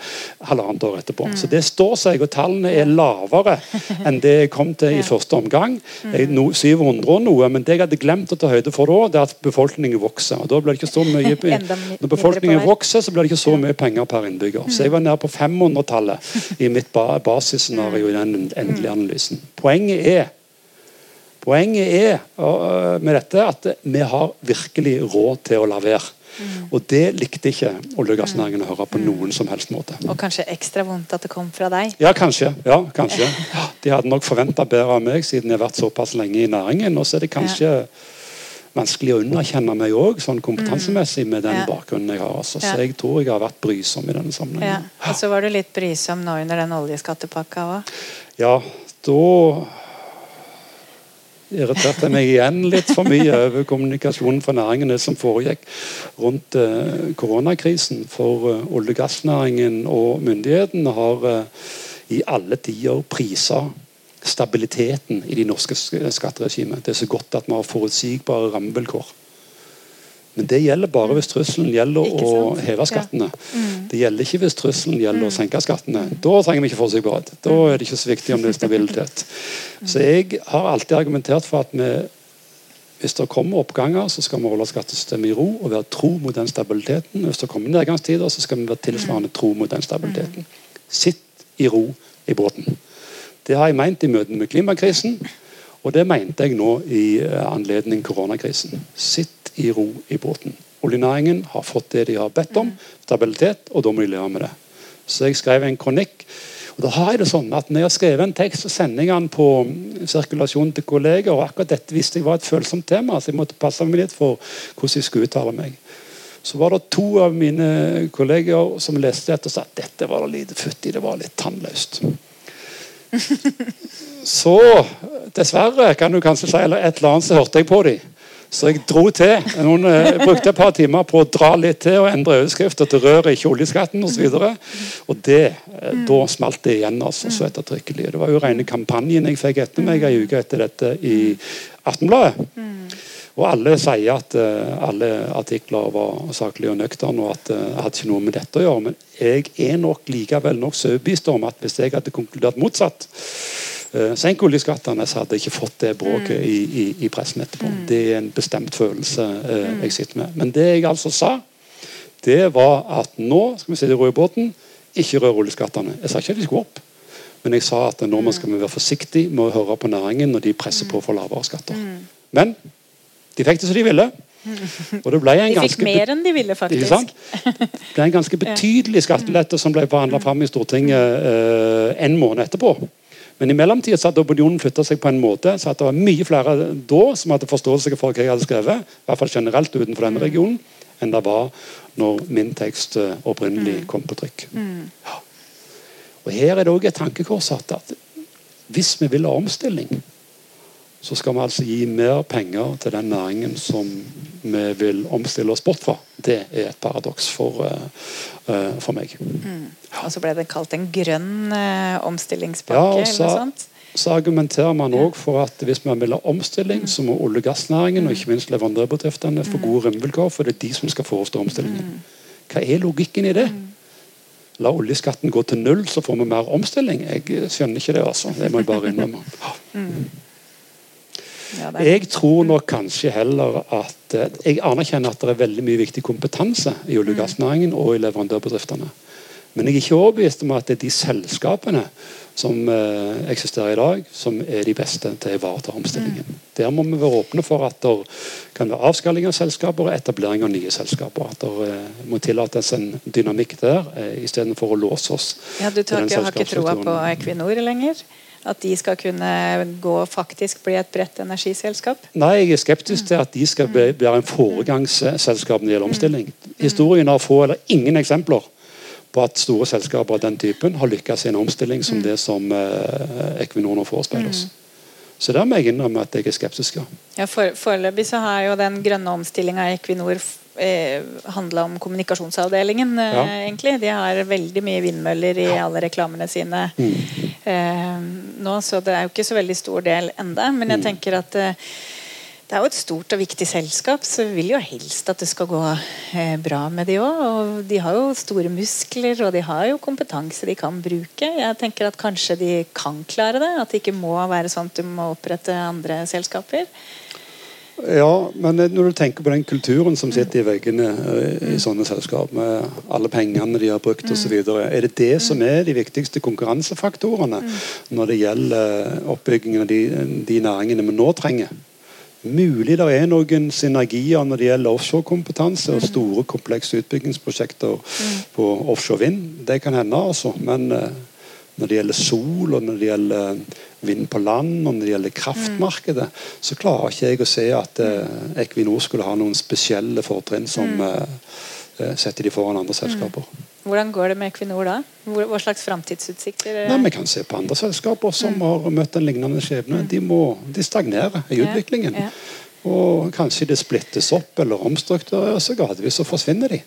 halvannet år etterpå. Så det står seg, og tallene er lavere enn det jeg kom til i første omgang. Jeg, no, 700 og noe, men det jeg hadde glemt å ta høyde for da, det er at befolkningen vokser. og da blir det ikke så mye Når befolkningen vokser, så blir det ikke så mye penger per innbygger. Så jeg var nede på 500-tallet i mitt ba basisscenario i den endelige analysen. Poenget er Poenget er øh, med dette at vi har virkelig råd til å la være. Og det likte ikke olje- og gassnæringen å høre på noen som helst måte. Og kanskje ekstra vondt at det kom fra deg. Ja, kanskje. ja, kanskje. De hadde nok forventa bedre av meg, siden jeg har vært såpass lenge i næringen. Og så er det kanskje vanskelig å underkjenne meg òg, sånn kompetansemessig, med den Ja. bakgrunnen jeg har. Altså. Så jeg tror jeg har vært brysom i denne Ja. sammenhengen. Og så var du litt brysom nå under den oljeskattepakka òg. Ja, da irriterte meg igjen litt for mye over kommunikasjonen for næringene som foregikk rundt eh, koronakrisen. For eh, olje- og gassnæringen og myndighetene har eh, i alle tider prisa stabiliteten i de norske sk- skatteregimet. Det er så godt at vi har forutsigbare rammevilkår. Men det gjelder bare hvis trusselen gjelder å heve heve Ja. skattene. Det gjelder ikke hvis trusselen gjelder å senke skattene. Da trenger vi ikke forutsigbarhet. Da er det ikke så viktig om det er stabilitet. Så jeg har alltid argumentert for at vi hvis det kommer oppganger, så skal vi holde skattesystemet i ro og være tro mot den stabiliteten. Hvis det kommer nedgangstider, så skal vi være tilsvarende tro mot den stabiliteten. Sitt i ro i båten. Det har jeg ment i møtene med klimakrisen, og det mente jeg nå i eh, anledning koronakrisen. Sitt i ro i båten. Oljenæringen har fått det de har bedt om, stabilitet, og da må de leve med det. Så jeg skrev en kronikk. og da har jeg det sånn at Når jeg har skrevet en tekst, så sender jeg den på mm, sirkulasjon til kolleger. og Akkurat dette visste jeg var et følsomt tema, så jeg måtte passe meg litt for hvordan jeg skulle uttale meg. Så var det to av mine kolleger som leste dette og sa at dette var lite futt i, det var litt tannløst. Så dessverre, kan du kanskje si, eller et eller annet, så hørte jeg på dem. Så jeg dro til. Noen jeg brukte et par timer på å dra litt til og endre overskrifter til 'røret ikke oljeskatten' osv. Og, så og det, eh, da smalt det igjen altså, så ettertrykkelig. Det var jo rene kampanjen jeg fikk etter meg ei uke etter dette i Aftenbladet. Og alle sier at uh, alle artikler var saklige og nøkterne, og at det uh, hadde ikke noe med dette å gjøre. Men jeg er nok likevel nokså overbevist om at hvis jeg hadde konkludert motsatt, senk oljeskattene, så hadde jeg ikke fått det bråket i, i, i pressen etterpå. Det er en bestemt følelse uh, jeg sitter med. Men det jeg altså sa, det var at nå skal vi sitte i ro båten, ikke røre oljeskattene. Jeg sa ikke at de skulle opp. Men jeg sa at nå skal vi være forsiktige med å høre på næringen når de presser på for lavere skatter. Men de fikk det som de ville. Og det ble en De fikk mer enn de ville, faktisk. Det ble en ganske betydelig skattelette som ble forhandla fram i Stortinget eh, en måned etterpå. Men i mellomtida hadde opinionen flytta seg på en måte så at det var mye flere da som hadde forståelse for hva jeg hadde skrevet, i hvert fall generelt utenfor denne regionen, enn det var når min tekst eh, opprinnelig kom på trykk. Ja. Og Her er det òg et tankekors at hvis vi vil ha omstilling, så skal vi altså gi mer penger til den næringen som vi vil omstille oss bort fra. Det er et paradoks for, uh, uh, for meg. Og så ble det kalt en grønn Ja, omstillingspakke og eller så, eller sånt. så argumenterer man òg for at hvis man vil ha omstilling, så må olje- og gassnæringen og ikke minst leverandørbedriftene få gode rammevilkår, for det er de som skal forestå omstillingen. Hva er logikken i det? La oljeskatten gå til null, så får vi mer omstilling? Jeg skjønner ikke det, altså. Det må jeg bare innrømme. Ja, Jeg tror nok kanskje heller at eh, Jeg anerkjenner at det er veldig mye viktig kompetanse i olje- og gassnæringen og i leverandørbedriftene. Men jeg er ikke overbevist om at det er de selskapene som eh, eksisterer i dag, som er de beste til å ivareta omstillingen. Der må vi være åpne for at det kan være avskalling av selskaper og etablering av nye selskaper. At det eh, må tillates en dynamikk der, istedenfor å låse oss. Ja, du tar ikke, har ikke troa på. Equinor lenger? At de skal kunne gå faktisk bli et bredt energiselskap? Nei, jeg er skeptisk til at de skal bli, være en foregangsselskap når det gjelder omstilling. Historien har få eller ingen eksempler på at store selskaper av den typen har lykkes i en omstilling som det som eh, Equinor nå forespeiler oss. Så der må jeg innrømme at jeg er skeptisk. Ja, for, Foreløpig så har jo den grønne omstillinga i Equinor eh, handla om kommunikasjonsavdelingen. Eh, Ja. egentlig. De har veldig mye vindmøller i alle reklamene sine eh, nå, så det er jo ikke så veldig stor del enda. Men jeg tenker at eh, det er jo et stort og viktig selskap, så vi vil jo helst at det skal gå eh, bra med de òg. Og de har jo store muskler, og de har jo kompetanse de kan bruke. Jeg tenker at kanskje de kan klare det. At det ikke må være sånn at du må opprette andre selskaper. Ja, men når du tenker på den kulturen som sitter i veggene eh, i sånne selskap, med alle pengene de har brukt osv., er det det som er de viktigste konkurransefaktorene når det gjelder oppbyggingen av de, de næringene vi nå trenger? Mulig det er noen synergier når det gjelder offshorekompetanse og store, komplekse utbyggingsprosjekter på offshore vind. Det kan hende, altså. Men eh, når det gjelder sol, og når det gjelder vind på land, og når det gjelder kraftmarkedet, så klarer ikke jeg å se at eh, Equinor skulle ha noen spesielle fortrinn som mm. eh, setter de foran andre selskaper. Hvordan går det med Equinor da? Hvor, hva slags framtidsutsikter? Nei, Vi kan se på andre selskaper som har møtt en lignende skjebne. De, må, de stagnerer i utviklingen. ja. Og kanskje det splittes opp eller omstruktureres, så gradvis så forsvinner de.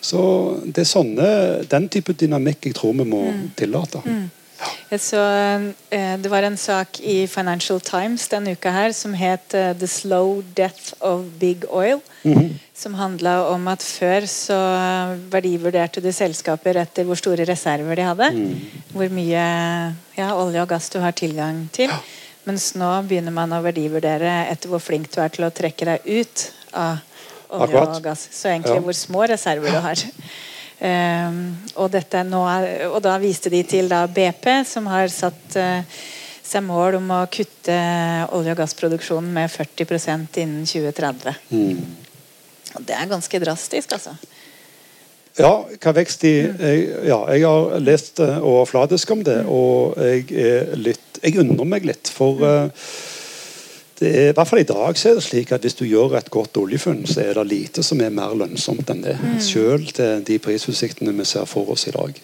Så det er sånne, den type dynamikk jeg tror vi må tillate. Så, eh, det var en sak i Financial Times denne uka her som het eh, 'The Slow Death of Big Oil'. Som handla om at før så verdivurderte du selskaper etter hvor store reserver de hadde. Hvor mye ja, olje og gass du har tilgang til. Mens nå begynner man å verdivurdere etter hvor flink du er til å trekke deg ut av olje Akkurat. og gass. Så egentlig Ja. hvor små reserver du har. Ehm, og, dette er er, og da viste de til da BP, som har satt eh, seg mål om å kutte olje- og gassproduksjonen med 40% innen 2030. Og det er ganske drastisk, altså. Ja, hva vekst i jeg, Ja, jeg har lest eh, overfladisk om det, og jeg er litt Jeg undrer meg litt, for eh, det er, i hvert fall i dag så er det slik at hvis du gjør et godt oljefunn, så er det lite som er mer lønnsomt enn det. Selv til de prisutsiktene vi ser for oss i dag.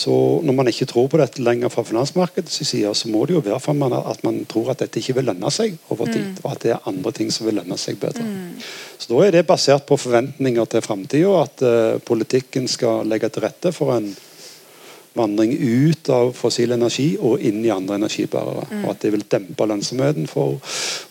Så når man ikke tror på dette lenger fra finansmarkedets side, så må det jo være for man, at man tror at dette ikke vil lønne seg over tid, og at det er andre ting som vil lønne seg bedre. Så Da er det basert på forventninger til framtida, at uh, politikken skal legge til rette for en vandring ut av fossil energi og inn i andre energibærere. Og At det vil dempe lønnsomheten for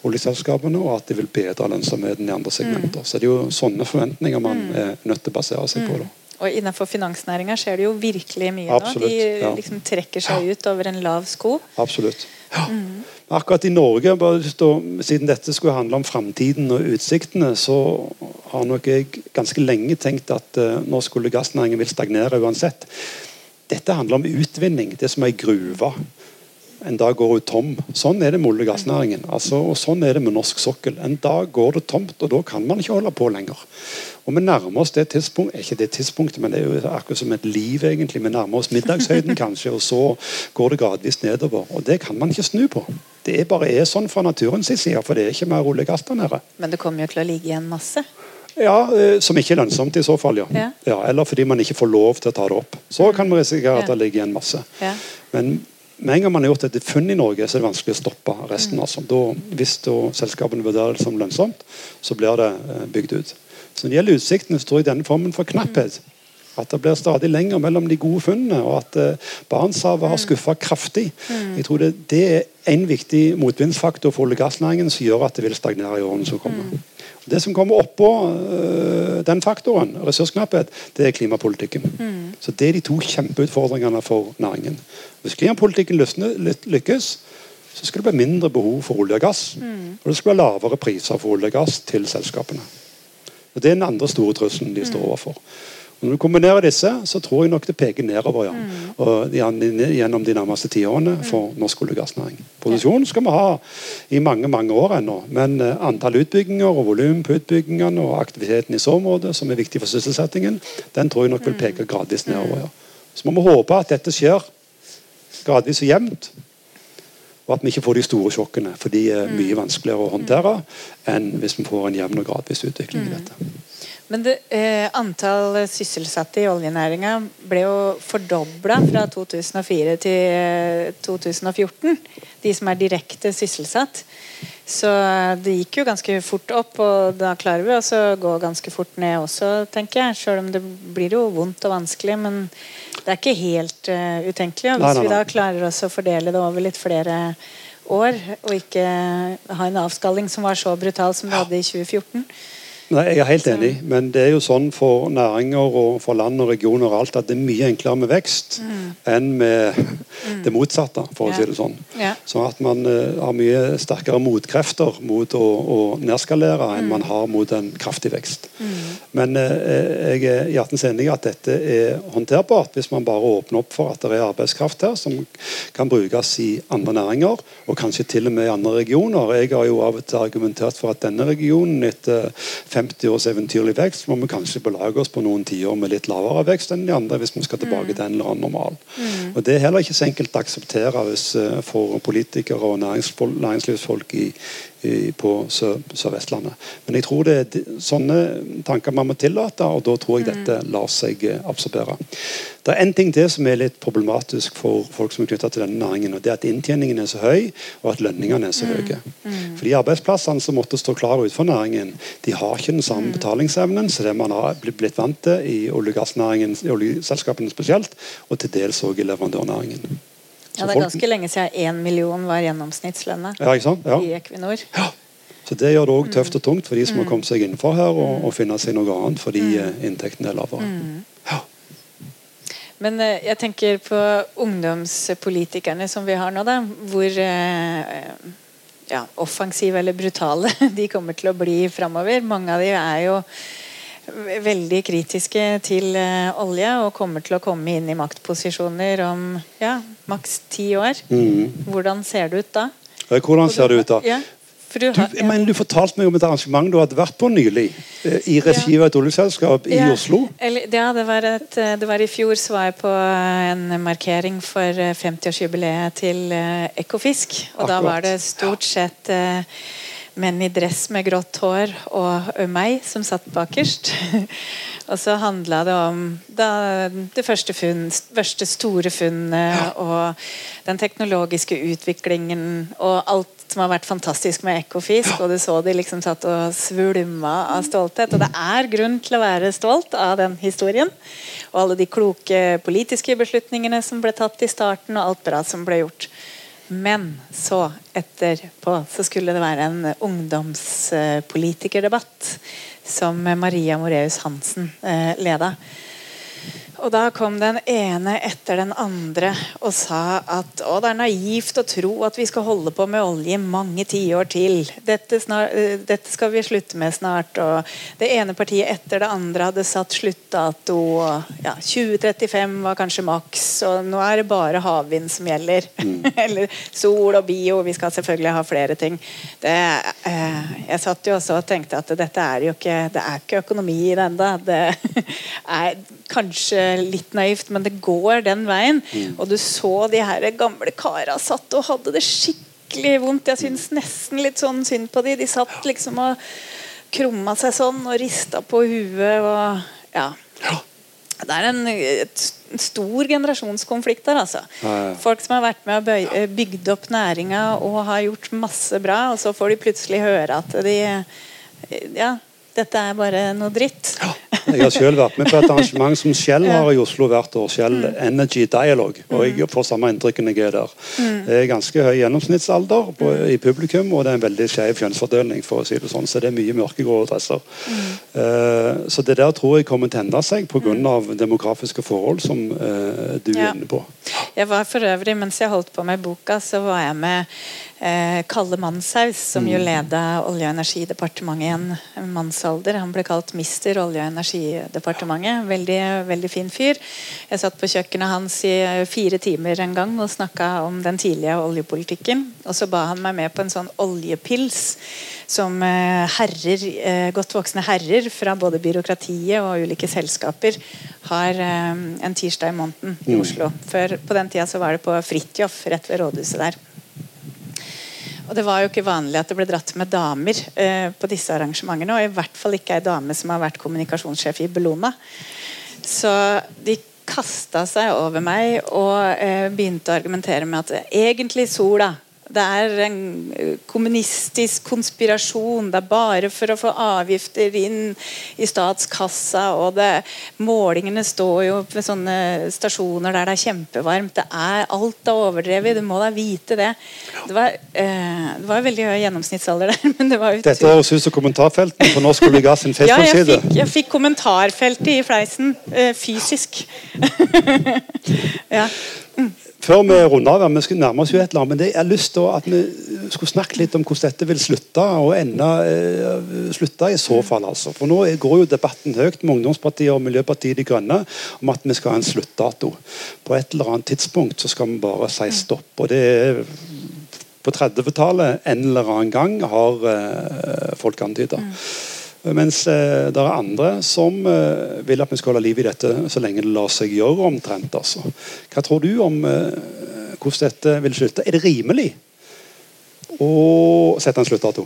oljeselskapene, og at det vil bedre lønnsomheten i andre segmenter. Så det er jo sånne forventninger man er nødt til å basere seg på. da. Og innenfor finansnæringa skjer det jo virkelig mye Absolutt, nå. De ja. liksom trekker seg ut over en lav sko. Absolutt. Ja. Men Akkurat i Norge, lyst siden dette skulle handle om framtiden og utsiktene, så har nok jeg ganske lenge tenkt at uh, norsk olje- og gassnæring vil stagnere uansett. Dette handler om utvinning. Det er som gruva. En dag går hun tom. Sånn er det med olje- og gassnæringen. Altså, og sånn er det med norsk sokkel. En dag går det tomt, og da kan man ikke holde på lenger. Og Vi nærmer oss det tidspunktet, ikke det tidspunktet, men det er jo akkurat som et liv. egentlig. Vi nærmer oss middagshøyden, kanskje, og så går det gradvis nedover. Og Det kan man ikke snu på. Det bare er sånn fra naturens side, for det er ikke mer olje og gass der nede. Men det kommer jo til å ligge igjen masse. Ja, eh, Som ikke er lønnsomt i så fall, ja. Ja. Eller fordi man ikke får lov til å ta det opp. Så kan man risikere at det ligger igjen masse. Ja. Men med en gang man har gjort et funn i Norge, så er det vanskelig å stoppe resten. Altså. Da, hvis da selskapene vurderer det som lønnsomt, så blir det eh, bygd ut. Så når det gjelder utsiktene, så tror jeg denne formen for knapphet at det blir stadig lenger mellom de gode funnene, og at eh, Barentshavet har skuffa kraftig. Jeg tror det, det er en viktig motvindsfaktor for olje- og gassnæringen som gjør at det vil stagnere i årene som kommer. Det som kommer oppå øh, den faktoren, ressursknapphet, det er klimapolitikken. Så Det er de to kjempeutfordringene for næringen. Hvis klimapolitikken lykkes, så skal det bli mindre behov for olje og gass. Og det skal bli lavere priser for olje og gass til selskapene. Og Det er den andre store trusselen de står overfor. Når du kombinerer disse, så tror jeg nok det peker nedover ja. og gjennom de nærmeste tiårene for norsk olje- og gassnæring. Produksjon skal vi ha i mange mange år ennå, men eh, antall utbygginger og volum på utbyggingene og aktiviteten i så måte, som er viktig for sysselsettingen, den tror jeg nok vil peke gradvis nedover. ja. Så må vi håpe at dette skjer gradvis og jevnt. og at vi ikke får de store sjokkene. For de er mye vanskeligere å håndtere enn hvis vi får en jevn og gradvis utvikling i dette. Men det, eh, antall sysselsatte i oljenæringa ble jo fordobla fra 2004 til eh, 2014. De som er direkte sysselsatt. Så det gikk jo ganske fort opp, og da klarer vi også å gå ganske fort ned også, tenker jeg. Selv om det blir jo vondt og vanskelig, men det er ikke helt uh, utenkelig. Og hvis Nei, nei, nei. vi da klarer oss å fordele det over litt flere år, og ikke ha en avskalling som var så brutal som vi hadde i 2014 Nei, Jeg er helt enig, men det er jo sånn for næringer og for land og regioner og alt at det er mye enklere med vekst enn med det motsatte, for å Mm. Ja. si det sånn. Ja. Sånn at man uh, har mye sterkere motkrefter mot å, å nedskalere enn Mm. man har mot en kraftig vekst. Men uh, jeg er hjertens enig i at dette er håndterbart hvis man bare åpner opp for at det er arbeidskraft her som kan brukes i andre næringer, og kanskje til og med i andre regioner. Jeg har jo av og til argumentert for at denne regionen etter 50 års eventyrlig vekst må vi kanskje belage oss på noen tiår med litt lavere vekst enn de andre hvis vi skal tilbake til en eller annen normal. Og Det er heller ikke så enkelt å akseptere hvis, eh, for politikere og næringslivsfolk i, i, på Sør- Sør-Vestlandet. Men jeg tror det er sånne tanker man må tillate, og da tror jeg dette lar seg eh, absorbere. Det er en ting til som er litt problematisk for folk som er knyttet til denne næringen. og det er At inntjeningen er så høy, og at lønningene er så høye. For De arbeidsplassene som måtte stå klare utenfor næringen, de har ikke den samme betalingsevnen som det man har blitt vant til i olje- og gassnæringen, i oljeselskapene spesielt, og til dels òg i leverandørnæringen. Så Ja, det er folk- ganske lenge siden én million var gjennomsnittslønna Ja? Ja. i Equinor. Så Det gjør det òg tøft og tungt for de som har kommet seg innenfor her og, og finne seg noe annet fordi mm. inntektene er lavere. Ja. Men eh, jeg tenker på ungdomspolitikerne som vi har nå, da. Hvor eh, ja, offensive eller brutale de kommer til å bli framover. Mange av de er jo veldig kritiske til eh, olje og kommer til å komme inn i maktposisjoner om ja, maks ti år. Mm. Hvordan ser det ut da? Hvordan ser det ut da? Ja, for du Du, har, jeg mener, du fortalte meg om et arrangement du hadde vært på nylig. eh, I regi av et oljeselskap i Ja, Oslo. Eller, ja, det var, et, eh, det var i fjor så var jeg på en markering for eh, 50-årsjubileet til Ekofisk. Og da var det stort sett eh, menn i dress med grått hår og meg som satt bakerst. og så handla det om det første, funn, første store funnet og den teknologiske utviklingen og alt som har vært fantastisk med Ekofisk. Og du så de liksom satt og svulma av stolthet. Og det er grunn til å være stolt av den historien. Og alle de kloke politiske beslutningene som ble tatt i starten, og alt bra som ble gjort. Men så, etterpå, så skulle det være en ungdomspolitikerdebatt som Maria Moreus Hansen eh, leda. Og da kom den ene etter den andre og sa at å, det er naivt å tro at vi skal holde på med olje i mange tiår til. Dette, snar, eh, dette skal vi slutte med snart. Og det ene partiet etter det andre hadde satt sluttdato. Ja, 2035 var kanskje maks, og nå er det bare havvind som gjelder. Eller sol og bio. Vi skal selvfølgelig ha flere ting. Det, eh, jeg satt jo også og tenkte at dette er jo ikke Det er ikke økonomi i det ennå. Det er kanskje litt naivt, men det går den veien. Og du så de her gamle kara satt og hadde det skikkelig vondt. Jeg syns nesten litt sånn synd på de. De satt liksom og krumma seg sånn og rista på huet og ja. Det er en, en stor generasjonskonflikt der, altså. Ja, ja. Folk som har vært med og bøy, eh, bygd opp næringa og har gjort masse bra, og så får de plutselig høre at de Ja, dette er bare noe dritt. Jeg har selv vært med på et arrangement som Shell har i Oslo hvert år. Shell Energy Dialogue. Og jeg får samme inntrykk når jeg er der. Det er ganske høy gjennomsnittsalder på, i publikum, og det er en veldig skjev kjønnsfordeling. for å si det sånn, Så det er mye mørkegrå dresser. Uh, så det der tror jeg kommer til å endre seg pga. demografiske forhold som uh, du er inne på. Jeg var for øvrig, Mens jeg holdt på med boka, så var jeg med eh, Kalle Manshaus, som jo leda Olje- og energidepartementet i en mannsalder. Han ble kalt Mister Olje- og energidepartementet. Veldig, veldig fin fyr. Jeg satt på kjøkkenet hans i fire timer en gang og snakka om den tidlige oljepolitikken. Og så ba han meg med på en sånn oljepils som eh, herrer, eh, godt voksne herrer fra både byråkratiet og ulike selskaper har en tirsdag i måneden i Oslo. Før, på den tida så var det på Fridtjof rett ved rådhuset der. Og det var jo ikke vanlig at det ble dratt med damer eh, på disse arrangementene. Og i hvert fall ikke ei dame som har vært kommunikasjonssjef i Bellona. Så de kasta seg over meg og eh, begynte å argumentere med at egentlig sola det er en eh, kommunistisk konspirasjon. Det er bare for å få avgifter inn i statskassa. og det, Målingene står jo ved sånne stasjoner der det er kjempevarmt. Det er, alt er overdrevet. Du må da vite det. Det var, eh, det var veldig høy gjennomsnittsalder der. men det var Dette høres ut som kommentarfeltene på Norsk olje gass sin Facebook-side. Ja, jeg fikk, jeg fikk kommentarfeltet i fleisen. Eh, fysisk. ja. Mm. Før vi runder av, vi skal nærme oss jo et eller annet, men det, jeg har lyst til at vi skulle snakke litt om hvordan dette vil slutte. og enda eh, slutte i så fall. altså. For Nå går jo debatten høyt med Ungdomspartiet og Miljøpartiet De Grønne om at vi skal ha en sluttdato. På et eller annet tidspunkt så skal vi bare si stopp. og det er På 30-tallet en eller annen gang har eh, folk antyda. Mm. Mens eh, det er andre som eh, vil at vi skal holde liv i dette så lenge det lar seg gjøre. omtrent. Altså. Hva tror du om eh, hvordan dette vil slutte? Er det rimelig å sette en sluttdato?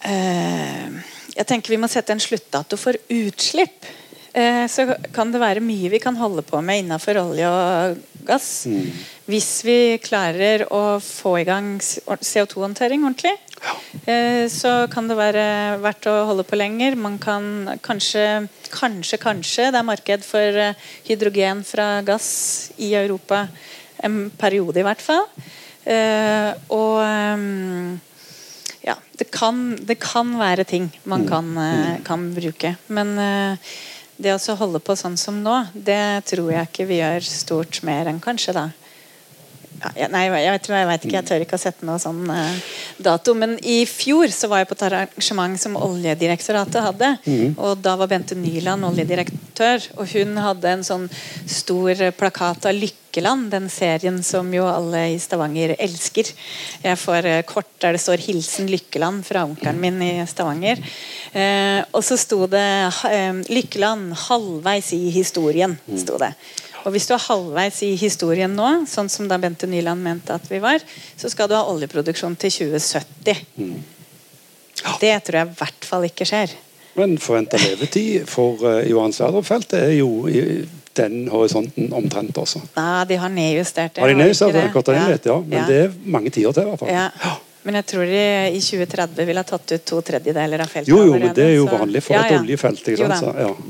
Uh, jeg tenker vi må sette en sluttdato for utslipp. Uh, så kan det være mye vi kan holde på med innenfor olje og gass. Mm. Hvis vi klarer å få i gang CO2-håndtering ordentlig. Eh, så kan det være verdt å holde på lenger. Man kan kanskje, kanskje, kanskje det er marked for eh, hydrogen fra gass i Europa en periode, i hvert fall. Eh, og ja, det kan, det kan være ting man kan, kan bruke. Men det å holde på sånn som nå, det tror jeg ikke vi gjør stort mer enn kanskje da ja, nei, jeg vet, jeg vet, ikke. Jeg tør ikke å sette noe sånn eh, dato. Men i fjor så var jeg på et arrangement som Oljedirektoratet hadde. Mm. Og da var Bente Nyland oljedirektør. Og hun hadde en sånn stor plakat av Lykkeland, den serien som jo alle i Stavanger elsker. Jeg får eh, kort der det står 'Hilsen Lykkeland' fra onkelen min i Stavanger. Eh, og så sto det 'Lykkeland halvveis i historien'. sto det. Og Hvis du er halvveis i historien nå, sånn som da Bente Nyland mente at vi var, så skal du ha oljeproduksjon til 2070. Mm. Ja. Det tror jeg i hvert fall ikke skjer. Men forventa levetid for uh, Johan Sverdrup-feltet er jo i den horisonten omtrent også. Nei, de har nedjustert det. Har de nedjustert det? det? Ja. Litt, ja. Men ja. det er mange tiår til, i hvert fall. Ja. Men jeg tror de i 2030 vil ha tatt ut to tredjedeler av feltet. Jo, jo, men det er jo vanlig for et oljefelt.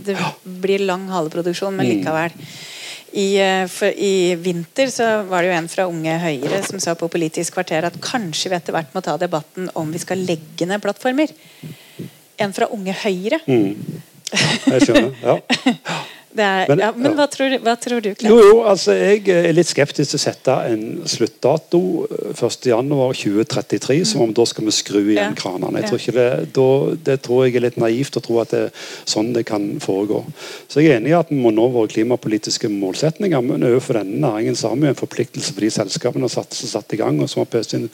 Det blir lang haleproduksjon, men mm. likevel. I, eh, for, I, vinter så var det jo en fra Unge Høyre som sa på Politisk kvarter at kanskje vi etter hvert må ta debatten om vi skal legge ned plattformer. En fra Unge Høyre. Mm. Jeg skjønner. ja. Er, men, ja, men hva, tror, hva, tror, du? Jo, jo, altså, Jeg er litt skeptisk til å sette en sluttdato 1.1.2033, mm. som om da skal vi skru igjen ja. kranene. Jeg tror ikke det, da, det tror jeg er litt naivt å tro at det er sånn det kan foregå. Så jeg er enig i at vi må nå våre klimapolitiske målsetninger, men overfor denne næringen så har vi en forpliktelse for de selskapene som satt, satt i gang og som har pøst inn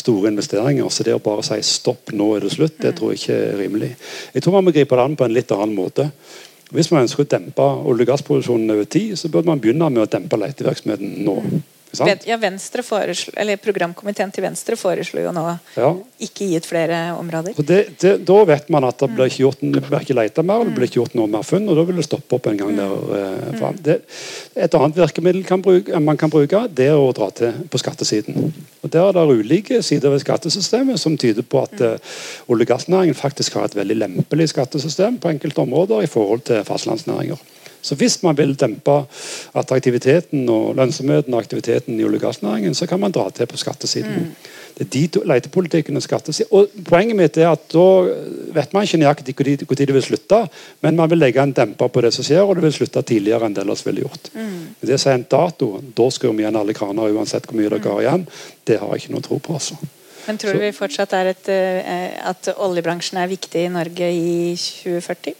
store investeringer. Så det å bare si stopp, nå er det slutt, det mm. tror jeg ikke er rimelig. Jeg tror man må gripe det an på en litt annen måte. Hvis man ønsker å dempe olje- og gassproduksjonen over tid, så bør man begynne med å dempe letevirksomheten nå. Ja, foreslo, eller Programkomiteen til Venstre foreslo jo nå ja. ikke gitt flere områder. Det, det, da vet man at det blir ikke gjort det blir ikke leta mer, det blir ikke gjort noe mer funn, og da vil det stoppe opp en gang der. Eh, mm. Det, et annet virkemiddel kan bruke, man kan bruke, det er å dra til på skattesiden. Og Der er det ulike sider ved skattesystemet som tyder på at uh, olje- og gassnæringen faktisk har et veldig lempelig skattesystem på enkelte områder i forhold til fastlandsnæringer. Så hvis man vil dempe attraktiviteten og lønnsomheten og aktiviteten i olje- og gassnæringen, så kan man dra til på skattesiden. Mm. Det er de to, letepolitikken og skattesiden. Og Poenget mitt er at da vet man ikke nøyaktig når det vil slutte, men man vil legge en demper på det som skjer, og det vil slutte tidligere enn det ellers ville gjort. Mm. Det å si en dato, da skrur vi igjen alle kraner uansett hvor mye dere har igjen, det har jeg ikke noe tro på. altså. Men tror du vi fortsatt er et, uh, at oljebransjen er viktig i Norge i 2040?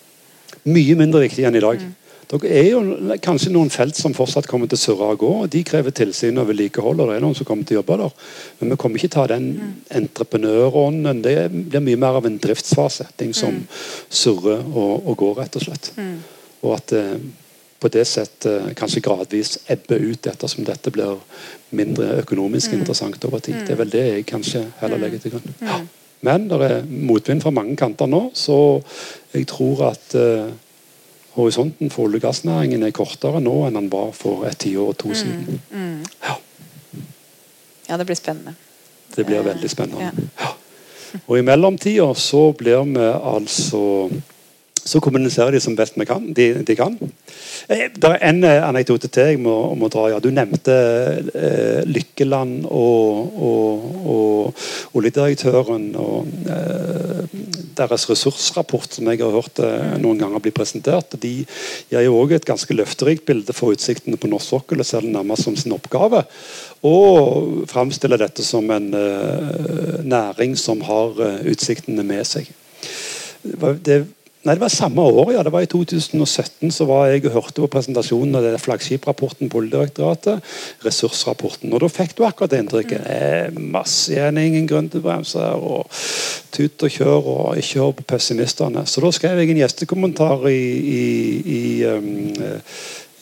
Mye mindre viktig enn i dag. Mm. Det er jo kanskje noen felt som fortsatt kommer til å surre og gå. og De krever tilsyn og vedlikehold, og det er noen som kommer til å jobbe der. Men vi kommer ikke til å ta den mm. entreprenørånden. Det blir mye mer av en driftsfase. Ting som mm. surrer og, og, går, rett og slett. Mm. Og at eh, på det settet kanskje gradvis ebber ut ettersom dette blir mindre økonomisk interessant over tid. Det er vel det jeg kanskje heller legger til grunn. Ja. Men det er motvind fra mange kanter nå, så jeg tror at uh, horisonten for olje- og gassnæringen er kortere nå enn den var for et tiår og to siden. Ja. Ja, det blir spennende. Det blir veldig spennende. Ja. Og i mellomtida så blir vi altså så kommuniserer de som best kan, de, de kan. Eh, det er en eh, anekdote til jeg må, må dra. Ja. Du nevnte eh, Lykkeland og, og, og oljedirektøren og eh, deres ressursrapport, som jeg har hørt eh, noen ganger bli presentert. De gir jo også et ganske løfterikt bilde for utsiktene på norsk sokkel og ser det nærmest som sin oppgave. Og framstiller dette som en eh, næring som har utsiktene med seg. Det Nei, Det var samme år, ja. Det var I 2017 så var jeg og hørte på presentasjonen av flaggskiprapporten på Oljedirektoratet. Ressursrapporten. Og Da fikk du akkurat det inntrykket. Mm. Masse igjen, ingen grunn til bremser. og Tut og kjør, og ikke hør på pessimistene. Så da skrev jeg en gjestekommentar i, i, i um,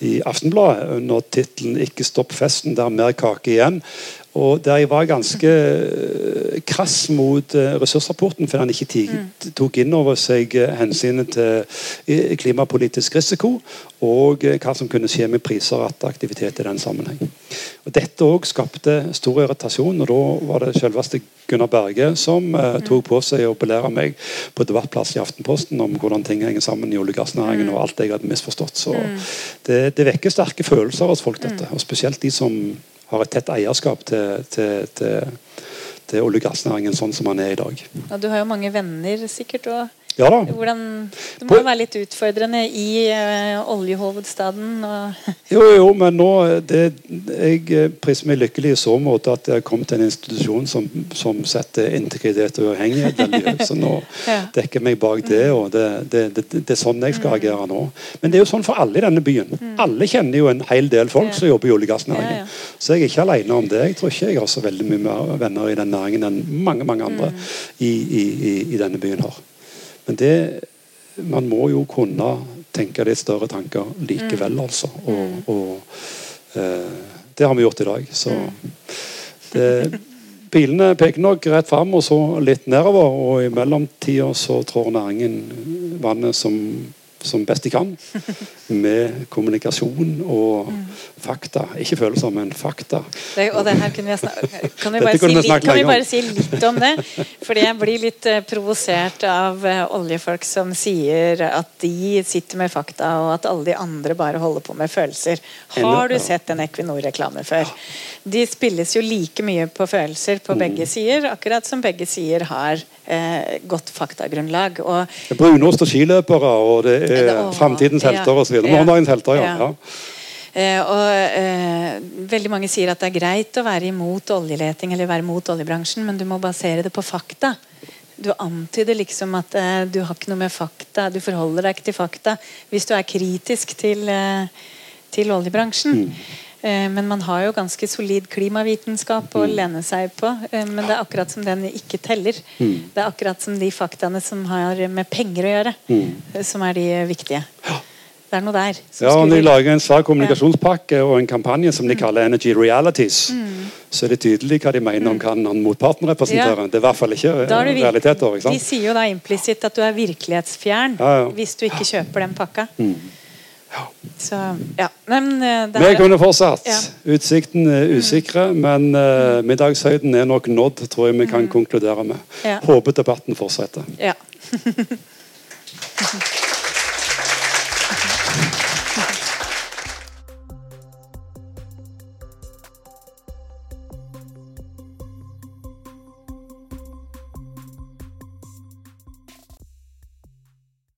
i Aftenbladet under tittelen 'Ikke stopp festen, det er mer kake igjen'. Og Der jeg var ganske eh, krass mot eh, ressursrapporten, fordi han ikke mm. tok inn over seg eh, hensynet til klimapolitisk risiko og hva som kunne skje med priser og aktivitet i den sammenheng. Og Dette òg skapte stor irritasjon, og da var det selveste Gunnar Berge som mm. tok på seg å belære meg på debattplass i Aftenposten om hvordan ting henger sammen i olje- og gassnæringen mm. og alt jeg hadde misforstått. Så det, det vekker sterke følelser hos folk, dette. Og spesielt de som har et tett eierskap til, til, til, til olje- og gassnæringen sånn som den er i dag. Ja, du har jo mange venner sikkert og ja da. Hvordan, det må jo være litt utfordrende i uh, oljehovedstaden? jo, jo, men nå det, Jeg priser meg lykkelig i så måte at jeg kom til en institusjon som, som setter integritet og uavhengighet veldig høyt. Så nå ja. dekker meg bak det, og det, det, det, er sånn jeg skal mm. agere nå. Men det er jo sånn for alle i denne byen. Mm. Alle kjenner jo en hel del folk ja. som jobber i olje- og gassnæringen. Ja, så jeg er ikke alene om det. Jeg tror ikke jeg har så veldig mye mer venner i den næringen enn mange mange andre mm. i, i, i, i denne byen har. Men det Man må jo kunne tenke litt større tanker likevel, mm. altså. Og, mm. og eh, det har vi gjort i dag. Så mm. det, Pilene peker nok rett fram og så litt nedover, og i mellomtida så trår næringen vannet som som best de kan. Med kommunikasjon og fakta. Ikke følelser, men fakta. Det, og det her kunne vi, kan vi, bare si, litt, kan vi bare si litt om det? Fordi jeg blir litt uh, provosert av uh, oljefolk som sier at de sitter med fakta, og at alle de andre bare holder på med følelser. Har du sett en Equinor-reklame før? De spilles jo like mye på følelser på begge mm. sider, akkurat som begge sider har eh, godt faktagrunnlag. Og, Brunost og skiløpere, og det er og, framtidens helter ja, osv. Morgendagens helter, ja. ja. Eh, og eh, Veldig mange sier at det er greit å være imot oljeleting eller være imot oljebransjen, men du må basere det på fakta. Du antyder liksom at eh, du har ikke noe med fakta, du forholder deg ikke til fakta hvis du er kritisk til, eh, til oljebransjen. Mm. Eh, men man har jo ganske solid klimavitenskap å mm. lene seg på. Eh, men det er akkurat som den ikke teller. Mm. Det er akkurat som de faktaene som har med penger å gjøre, mm. Eh, som er de viktige. Det er noe der. Ja, og De lager en svær kommunikasjonspakke og en kampanje som de kaller Energy Realities. Mm. Så er det tydelig hva de mener om hva motparten representerer. Ja. Det er i hvert fall ikke realiteter. Ikke de sier jo da implisitt at du er virkelighetsfjern ja, ja. hvis du ikke kjøper den pakka. Mm. Så, ja. Men, uh, Vi kunne fortsatt. Ja. Utsikten er mm. usikre, men uh, middagshøyden er nok nådd, tror jeg vi kan mm. konkludere med. Ja. Håper debatten fortsetter. Ja.